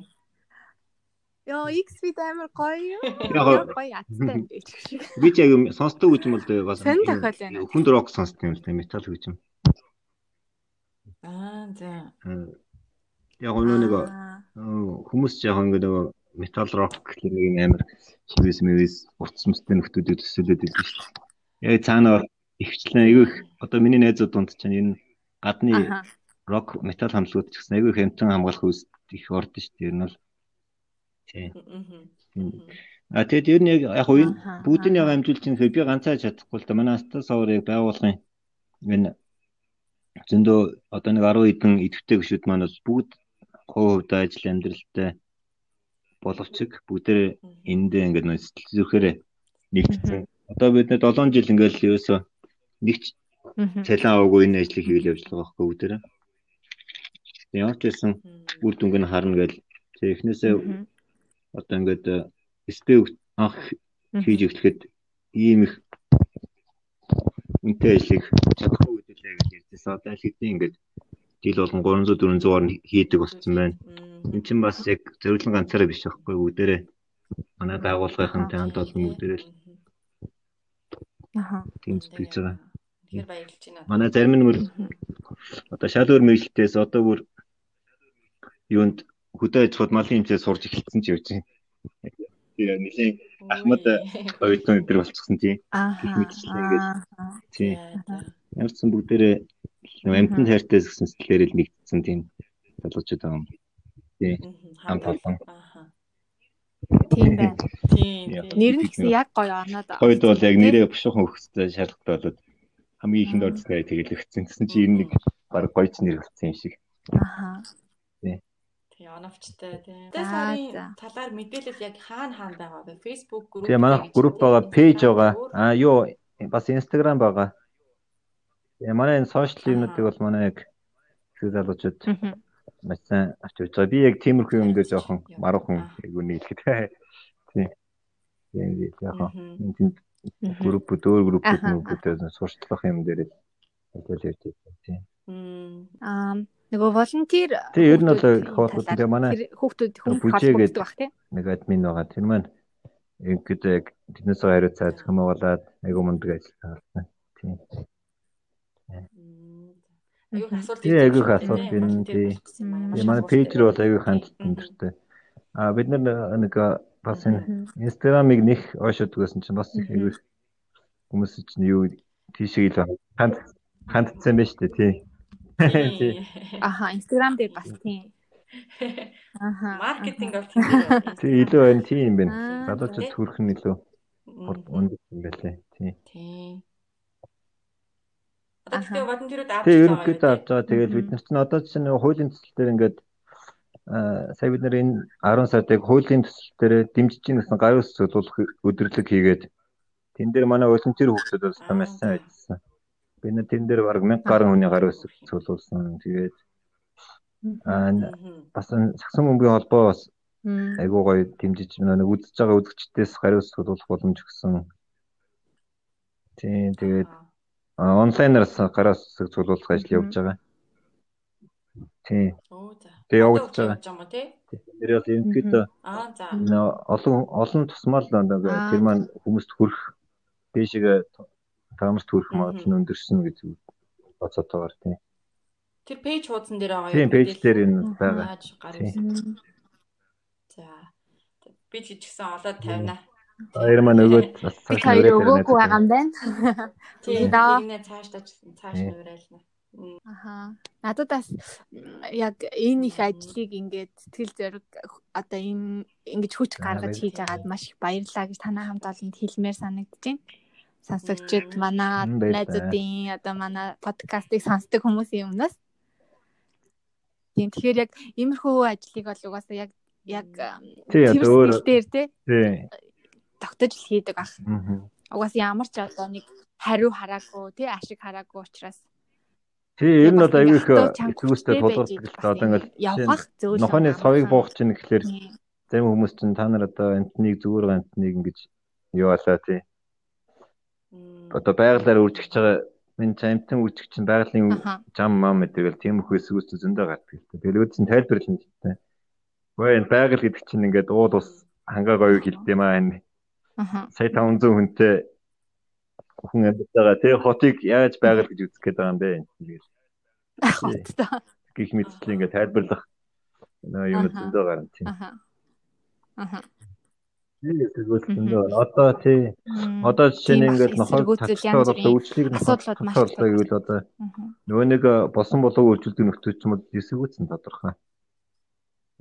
B: Йоо X вид амар гоё юу? Гоё аттай юм биш.
D: Би ч яг сонсдог гэж юм бол бас. Хүнд рок сонсдог юм л да метал гэж юм.
A: Аа за.
D: Яг өнөө нэг хүмүүс яг ингэ нэг метал рок гэх нэг юм амар шивээс мэвээс утас мэстэй нөхдүүдэд төсөөлөд идэв шүү дээ. Яг цаана ихчлэн айгүй их одоо миний найзууд дунд чинь энэ гадны рок метал хамтлагууд ч гэсэн айгүй хэмтэн хамгаалах үст их ордон шүү дээ. Ер нь бол тий. А тэгэд ер нь яг яг уу бүгдийг яг амжуулж байгаа би ганцаа чадахгүй л да. Манай Аста саврыг байгуулгын энэ зөндөө одоо нэг 10 хэдэн идэвхтэй гүшүүд маань бас бүгд хувь хувьдаа ажил амьдралтай боловч бүгдээ эндээ ингээд нөө сэтгэл зүрхээр нэгдсэн. Одоо бид нэ 7 жил ингээд ерөөсөө нэг цалин аваагүй энэ ажлыг хийвэл явж байгаа байхгүй бүгдээ. Ямар ч байсан үр дүнг нь харна гэж технээсээ одоо ингээд спе анх хийж эхлэхэд ийм их үнэтэй ажлыг чадахгүй үдэлээ гэж ярьжсэн. Одоо л хэдийн ингээд жил болгон 300 400-аар хийдэг болсон байна. Энд чинь бас яг зөвлөн ганцаараа биш байхгүй бүгдээрээ манай байгууллагынхантай хамт олон бүгдээрээ л
B: Аха.
D: тийм хийж байгаа.
A: Тэгэхээр баярлж байна.
D: Манай зарим нь мөр одоо шал өөр мэдлэлтээс одоо бүр юунд хөдөө аж ахуйд малын хэмжээ сурж эхэлсэн ч юу чинь. Тэгээ нэлийн Ахмад оюутан өдр болчихсон тийм. Мэтчлээ ингээд тийм. Ямар ч сан бүгдээрээ амтнд хайртай гэсэн сэтгэлээр л нэгдсэн тийм залуучууд юм. Тийм. Хамт олон.
B: Тийм байна.
A: Тийм.
B: Нэр нь гэсэн яг гоё оноод.
D: Хойд бол яг нэрээ бушуухан өгөхтэй шаардлагатай болоод хамгийн ихэнд ордсноо тэгэл өгсөн. Тэсэн чи ер нь нэг баг гоё ч нэр өгсөн юм шиг.
B: Аха.
A: Тийм оновчтой тийм.
B: За,
A: Тэ сарын талаар мэдээлэл яг хаана хаана байгаа вэ? Facebook групп.
D: Тэгээ манай групп байгаа, пэйж байгаа. Аа юу бас Instagram байгаа. Тэгээ манай энэ сошиал юмнуудыг бол манай яг
B: Мгм.
D: маш сайн авч байгаа. Би яг тиймэрхүү юм дээр жоохон маруухан яг үнийг хэлэхэд. Тийм. Тийм яг энэ тийм группүүд өөр группүүд нүгүүдээс сурчлах юм дээр л ажил явж байгаа тийм.
B: Аа нөгөө волонтер
D: Тэгээ ер нь бол хоосон. Тэгээ манай
B: хүүхдүүд
D: бүжээгээд-
B: холбогддог бах тийм.
D: нэг админ байгаа. Тэр маань ингээд яг тэднээс хариуц цааз хамаагалаад айгу мундаг ажил таасан. Тийм.
A: Мм. Аюух асуулт.
D: Тийм, аюух асуулт энэ. Тэгээ манай пэйж рүү бол аюу хандсан дэртэй. А бид нар нэг бас энэ Инстаграмыг нэх ойшоод гэсэн чинь бас их аюу хүмүүс чинь юу тийшээ ил ханд хандсан байж тээ тий.
B: Аха, Instagram дээр бас тийм. Аха.
A: Маркетинг бол тийм.
D: Тий илүү байна тийм юм байна. Залуучууд хүрэх нь илүү ундаг юм байлээ. Тий.
A: Тийм. Одоо тэгтээ волонтерууд авч байгаа
D: ерөнхийдөө авч байгаа. Тэгэл бид нар чинь одоо чинь нэг хуулийн төсөл дээр ингээд аа сая бид нар энэ 10 сард яг хуулийн төсөл дээр дэмжиж гин гэсэн гарын ус зөвлөх өдрлөг хийгээд тэн дээр манай волонтер хүмүүсд бас маш сайн ажилласан. Бид нар тэн дээр баг 1000 гаруй хүний гарын ус зөвлөсөн. Тэгээд аа бас сагсан бөмбөгийн холбоо бас айгуу гоё дэмжиж нэг үзэж байгаа үзэгчдээс гарын ус зөвлөх боломж өгсөн. Тийм тэгээд а, онлайнаар гарын ус зөвлөх ажил явуулж байгаа. Тийм. Тэгээ явагдаж байгаа.
A: Явж байгаа тий?
D: Тэр бол ерөнхийдөө
A: Аа за.
D: олон олон тусмал нэг тэр маань хүмүүст хүрэх дээшээ хүрэх
A: Мгм.
D: магадлал нь өндөрсөн гэж бодсод байгаа тийм.
A: Тэр пэйж хуудсан дээр байгаа
D: Тийм пэйж дээр энэ байгаа.
A: За. Би ч гэсэн олоод тавина.
D: Баяр маань өгөөд цааш
B: хоёр
D: нөрөө
B: өгөөгүй байгаа юм байна.
A: Тийм. Тэгнэ цааш. Цааш
D: Тийм.
A: нуурайлна.
B: Аха. Надад бас яг энэ их ажлыг ингээд сэтгэл зориг одоо энэ ингэж хүч гаргаж хийж агаад маш их баярлалаа гэж танай хамт олонд хэлмээр санагдаж байна. Сонсогчд манай найзуудын одоо манай подкастыг сонсдог хүмүүсийн өмнөөс Тийм тэгэхээр яг иймэрхүү ажлыг бол угаасаа яг яг
D: одоо өөр
B: дээр
D: тий.
B: тогтож л хийдэг ах. Угаасаа ямар ч одоо нэг хариу хараагүй тий ашиг хараагүй учраас.
D: Тий, ер нь
B: бас
D: аюу их
B: хүчтэй
D: тулгардаг л одоо
B: ингээ
D: ингээд
B: явах зөөл
D: нохооны совыг буух чинь гэхэлэр зарим хүмүүс чинь та нар одоо амтныг зүгээр амтныг ингэж юу алаа тий. Одоо байгалаар үржигч байгаа энэ ч амтан үржигч чинь байгалийн жам мам мэдэрэл тиймэрхүү эсвүүс зөндөө гардаг л та. Тэгэл үүд чинь тайлбарлана л та. Гөө энэ байгаль гэдэг чинь ингээд уул ус хангаа гоё хилдэм аа энэ
B: Аха.
D: сая 500 хүнтэй хүн амьд байгаа. Тэгээ хотыг яаж байгаль гэж гээд байгаа юм бэ? Тэгээд
B: Хоттой.
D: гих мэдслээ ингээд тайлбарлах нөө юм зөндөө гарна тийм.
B: Аха. Аха.
D: Эсэргүүцсэн дөө. Одоо тий. Одоо жишээ нь ингээд нохой бол үйлчлэгийг нь асуудлаа гэвэл одоо нөгөө нэг босон болов үйлчлдэг нөхцөл юм уу эсэргүүцсэн тодорхой.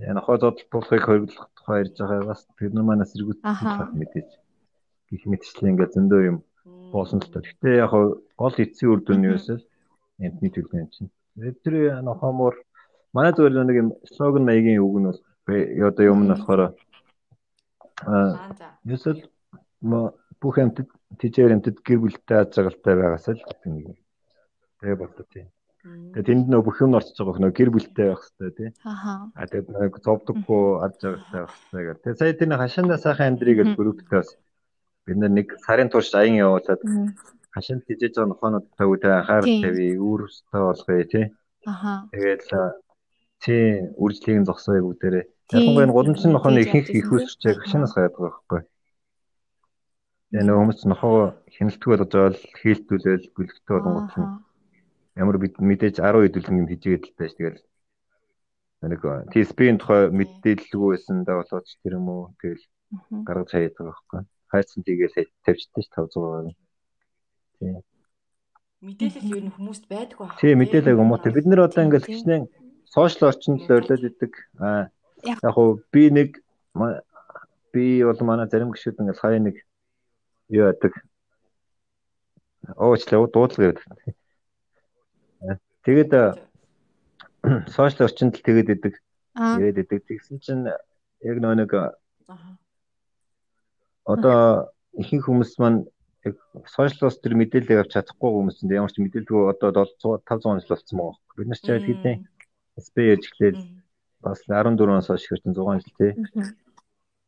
D: Яа нохой зодтолтуулахыг хориглох тухай ярьж байгаа бас тэр нь манаас эсэргүүцсэн мэдээж. Гэх мэтчлээ ингээд зөндөө юм боосон л та. Гэтэ яг гол эцсийн үр дүн нь юу вэ? Энтний төлөв юм чинь. Тэр нохомор манай зүгээр нэг юм слоган маягийн үг нь бол одоо юм нь болохоор Юусэл бүх амьтад тийчээр амьтад гэр бүлтэй аз жаргалтай байгаасаа л нэг. Тэгээ болдог тийм. Тэгээ тэнд нөө бүх юм орчиж байгаа нөө гэр бүлтэй байх хэрэгтэй тий. Аа. А тэгээд нэг зовдөггүй аз жаргалтай байх гэх. Тэгээ сая тэр хашаанда сайхан амьдрий гэж групптэй бас бид нэг сарын турш аян явуулаад хашаанд тижээж байгаа нохоонуудтай үдэ анхаарал тавья, үүрстэй болгоё тий. Аа. Тэгээд тий үржлийг зогсооё бүгдээрээ Ялангуяа энэ гудамжны нохооны ихэнх их үсчээг хашаанаас гараад байгаа байхгүй. Тэгээ нөгөө хүмүүс нохоо хяналтгүй болгож байгаа л хийлтүүлэл гүлгтэй болгонгот нь ямар мэдээж 10 хэдүүлэн юм хийжгээд л байж тэгэл нэг TSP-ийн тухай мэдээлэлгүй байсан да болооч тэр юм уу тэгэл гаргаж хаяад байгаа байхгүй. Хайцсан тийгээл тавьчихдээ 500 аа. Тийм.
A: Мэдээлэл юу н хүмүүст байдгүй
D: байна. Тийм мэдээлэл юм уу. Бид нэр одоо ингээл хичнээн сошиал орчинд л ойрлоод идэг. Яг хуу би нэг би бол манай зарим гişүүд ингээл хаяа нэг юу яадаг оочлаа дуудлага гэдэг. Тэгээд сошиал орчинд л тэгээд идэг. Ирээд идэг. Тэгсэн чинь яг нөө нэг одоо ихэнх хүмүүс маань яг сошиалос тэр мэдээлэл авч чадахгүй хүмүүс чинь ямар ч мэдээлэлгүй одоо 700 500 жил болсон байгаа. Бид нар ч яг хэдийн SP ярьж эхлээл бас 14-оос хойш хэрэг 6 жил тий.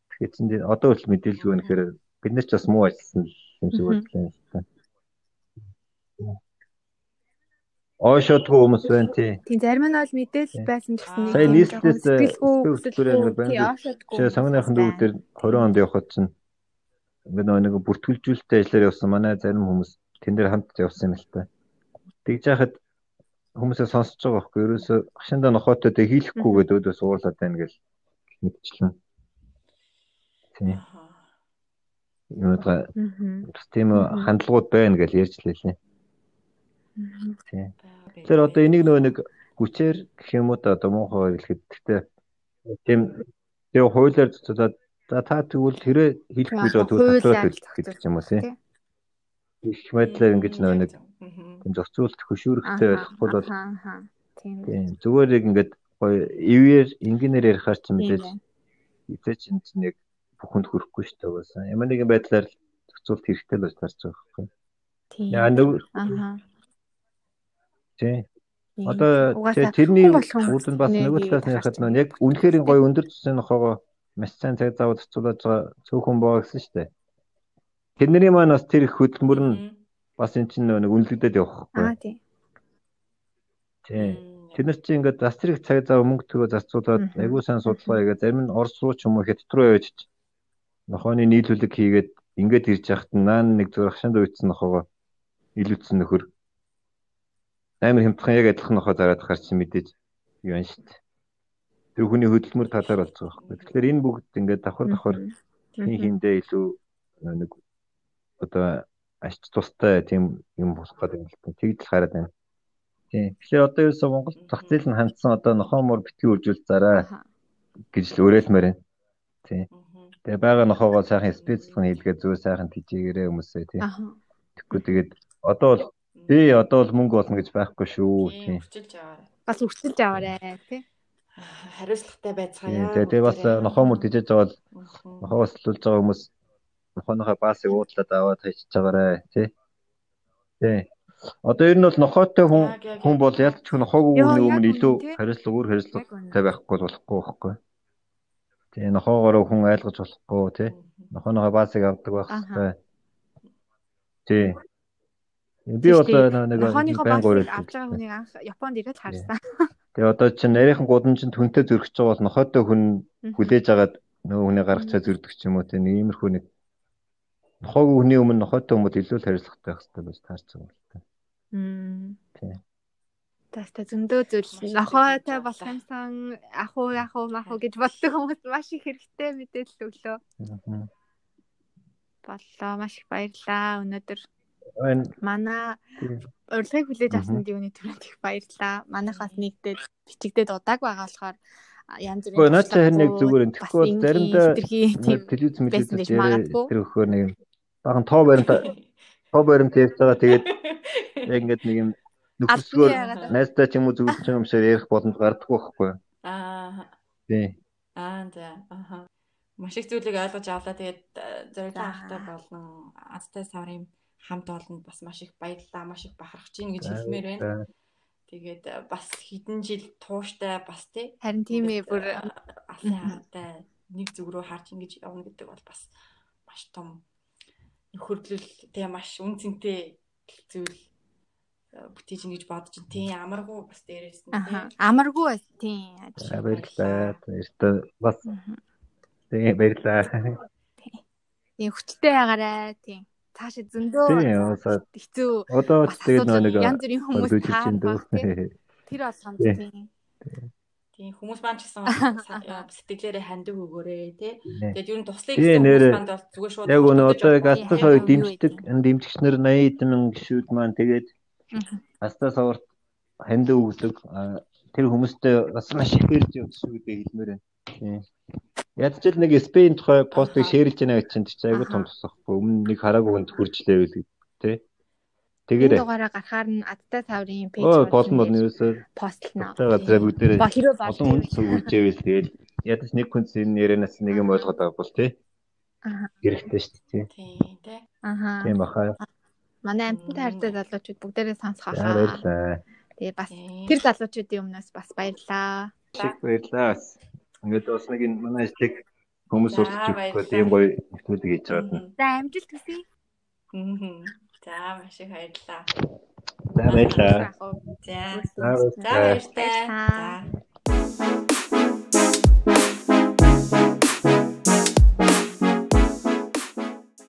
D: Тэгэхээр чинь одоо хүртэл мэдээлэлгүй нэхэр бид нар ч бас муу ажилласан юм шиг байна. Оошотгүй хүмүүс байна тий.
B: Тийм зарим нь бол мэдээлэл байсан гэсэн
D: нэг нийслэлээс сэтгэлгүй байна. Тэгээ сонгоныхын дүү дээр 20 онд явхад чинь ингээд нэг бүртгүүлжүүлэлттэй ажиллаар явсан манай зарим хүмүүс тэн дээр хамт явсан юм л та. Тэгж яхад хүмүүсээ сонсож байгаа байхгүй. Ерөөсө хашинда нохоотой тэг хийлэхгүйгээд өөдөө суурлаад байна гэж мэдчихлээ. Тийм. Юугаа тийм хандлагууд байна гэж ярьж лээ. Тийм. Тэр одоо энийг нөгөө нэг хүчээр гэх юм уу одоо муухай хэлэхэд гэхдээ тийм тийм хуулиар цуцаад за та тэгвэл хэрэг хийхгүй л тэгвэл татлаад хэлэх юм уу тийм. Их байдлаар ингэж нөгөө нэг тийм зохицуулт хөшүүрэгтэй байхгүй бол тийм зүгээр яг ингээд гоё ивээр инженеэр ярихаар ч мэдээж эцээ чинь нэг бүхэнд хүрэхгүй шүү дээ угаасаа. Ямар нэгэн байдлаар зохицуулт хэрэгтэй л болж тарж байгаа байхгүй. Тийм. Яа нэг аа. Тийм. Одоо тэрний үүдэн бас нөгөө талаас нь яхад нэг яг үнэхээр гоё өндөр төсний нохоогоо маш сайн цаг зав зохицуулж байгаа цөөхөн боо гэсэн шүү дээ. Тэрний маань бас тэр их хөдөлмөр нь бас эн чинь нэг үнэлэгдээд явах
B: байхгүй. Аа тий.
D: Тий. Тэд нар чинь ингээд зас зэрэг цаг зав мөнгө төгөө зарцуулаад айгүй сайн судалгаа хийгээд зарим нь Орос руу ч юм уу хятад руу явж нохооны нийлүүлэг хийгээд ингээд ирж яхад наан нэг зүрх хашаанд үйдсэн нохоогоо илүүцсэн нөхөр амар хямдхан яг адилхан нохоо зараад гарч мэдээж юу юм дээ. Тэр хүний хөдөлмөр талаар болж байгаа байхгүй. Тэгэхээр энэ бүгд ингээд давхар давхар хин хиндээ илүү нэг одоо ач тустай тийм юм болох гэдэг юм л тэгдэл хараад байна. Тийм. Тэгэхээр одоо ерөөсөө Монгол зах зээл нь хандсан одоо нохоомор битгий үржүүл зараа гэж л өрөөлмөр байна. Тийм. Тэгээ байгаа нохоогоо сайхан спецлэн хийлгээ зөө сайхан тийжээрээ хүмүүсээ тийм. Тэгэхгүй тэгээд одоо бол би одоо бол мөнгө болно гэж байхгүй шүү тийм.
B: Бас өрчилж аваарэ тийм
A: хариуцлагатай байцгаая.
D: Тэгээ бас нохоомор тийжээж байгаа бол нохоогоос төлж байгаа хүмүүс нохооныхоо баасыг уудлаад аваад хайчиж байгаарэ тий. Тий. Одоо ер нь бол нохоотой хүн хүн бол ялч нохоогүй хүний өмнө илүү хариуцлага өөр хариуцлагатай байхгүй болохгүй байхгүй. Тий нохоогоор хүн айлгаж болохгүй тий. Нохооныхоо баасыг авдаг байх хэрэгтэй. Тий. Би бол
B: нэг баасыг авч байгаа хүнийг анх Японд ирээд харсан.
D: Тэгээ одоо чинь нарийнхан гудамж чинь түнтэй зөргөж байгаа бол нохойтой хүн хүлээж агаад нөгөө хүнийг гаргацаа зөрдөг ч юм уу тий нэг иймэрхүү нэг нохоогүй хүний өмнө нохойтой хүмүүс илүү л хариуцлагатай байх хэрэгтэй гэж таарч байгаа юм л та.
B: Мм. Тийм. Таста зөндөө зүйл нохойтой болох юмсан ах уу ах уу мах уу гэж боддог хүмүүс маш их хэрэгтэй мэдээлэл өглөө. боллоо. Маш их баярлалаа. Өнөөдөр
D: байна.
B: манай урилгыг хүлээж авсан юуны төрөнд их баярлалаа. Манайхаас нэгдээд бичигдээд удааг байгаа болохоор янз
D: Гэхдээ наад чи харин нэг зүгээр энэ тэгэхгүй бол заримдаа
B: тийм
D: телевиз
B: магадгүй.
D: тэр өгөхөр нэг баган тоо баримт тоо баримт явж байгаа тэгээд яг ингээд нэг юм нөхөсгөр найздаа ч юм уу зүгэлж байгаа юм шиг ярих боломж гардаггүй байхгүй?
A: Аа.
D: Тий.
A: Аа за. Аха. Маш их зүйлийг ойлгож авлаа. Тэгээд зориг авахтай болон азтай саврын хамт олонд бас маш их баярлалаа. Маш их бахархаж гин гэж хэлмээр байна. Тэгээд э, бас хэдэн жил тууштай бас тий.
B: Харин тийм ээ бүр
A: алсын хаатай нэг зүг рүү харж ингэж явна гэдэг бол бас маш том нөхөрлөл тий маш үн цэнтэй зүйл э, бүтээж ингэж бодож байна. Тийм амаргүй бас дээрээс нь
B: аха амаргүй бас тийм
D: За, Баярлалаа. Баярлалаа. Бас тий баярлалаа.
B: тийм хүчтэй байгаарай тийм цаашаа зөндөө хэцүү
D: одоо ч тэгээд нэг
B: янз бүрийн хүмүүс тийм тэр болгонд
D: Тий.
B: тийм
A: Тийм хүмүүс маань ч гэсэн сэтгэлээрээ хандив өгөөрэй тий. Тэгээд ер нь туслах
D: Тий,
A: гэсэн
D: нэрээ.
A: хүмүүс манд бол зүгээр шууд
D: Яг өнөө одоо яг астас хоёр дэмждэг
B: вэ?
D: энэ дэмжигч нар 80 мянган гишүүд маань тэгээд астас аварт ханд өгдөг тэр хүмүүстэй бас маш их хэлж явж шүү гэдэг хэлмээр байна. Ядч л нэг Спейн тухай постыг шеэрлж байна гэж чинь чи
B: Аха.
D: том тусахгүй өмнө нэг хараагүй хүнд хүрчлээ гэдэг тий.
B: энэ
D: Тэгээд
B: дугаараа гарахаар нь адтай таврын пэйж
D: болно болно юусаа
B: постлно
D: тага за бүгдээрээ
B: бол
D: олон хүн сүгүүлжээвэл тэгээд ядаж нэг хүнс энэ ярианаас нэг юм ойлгоод байгаа бол тий.
B: Аха.
D: Хэрэгтэй шүү дээ.
A: Тийм тий.
B: аха
D: Тийм баха.
B: манай амттай хайртай залуучууд бүгдээрээ сонсох хаа
D: баярлалаа.
B: тэгээ бас тэр залуучуудын өмнөөс бас баярлаа
D: баярлалаа. Ингээд бас нэг энэ манай ажлыг хүмүүс урьдчилж
A: баярлалаа.
D: ийм гоё нэвтрүүлэг хийж байгаа юм.
B: за амжилт хүсье.
A: За маш их баярлалаа.
D: За баярлалаа.
A: За.
D: За.
B: Баярлалаа.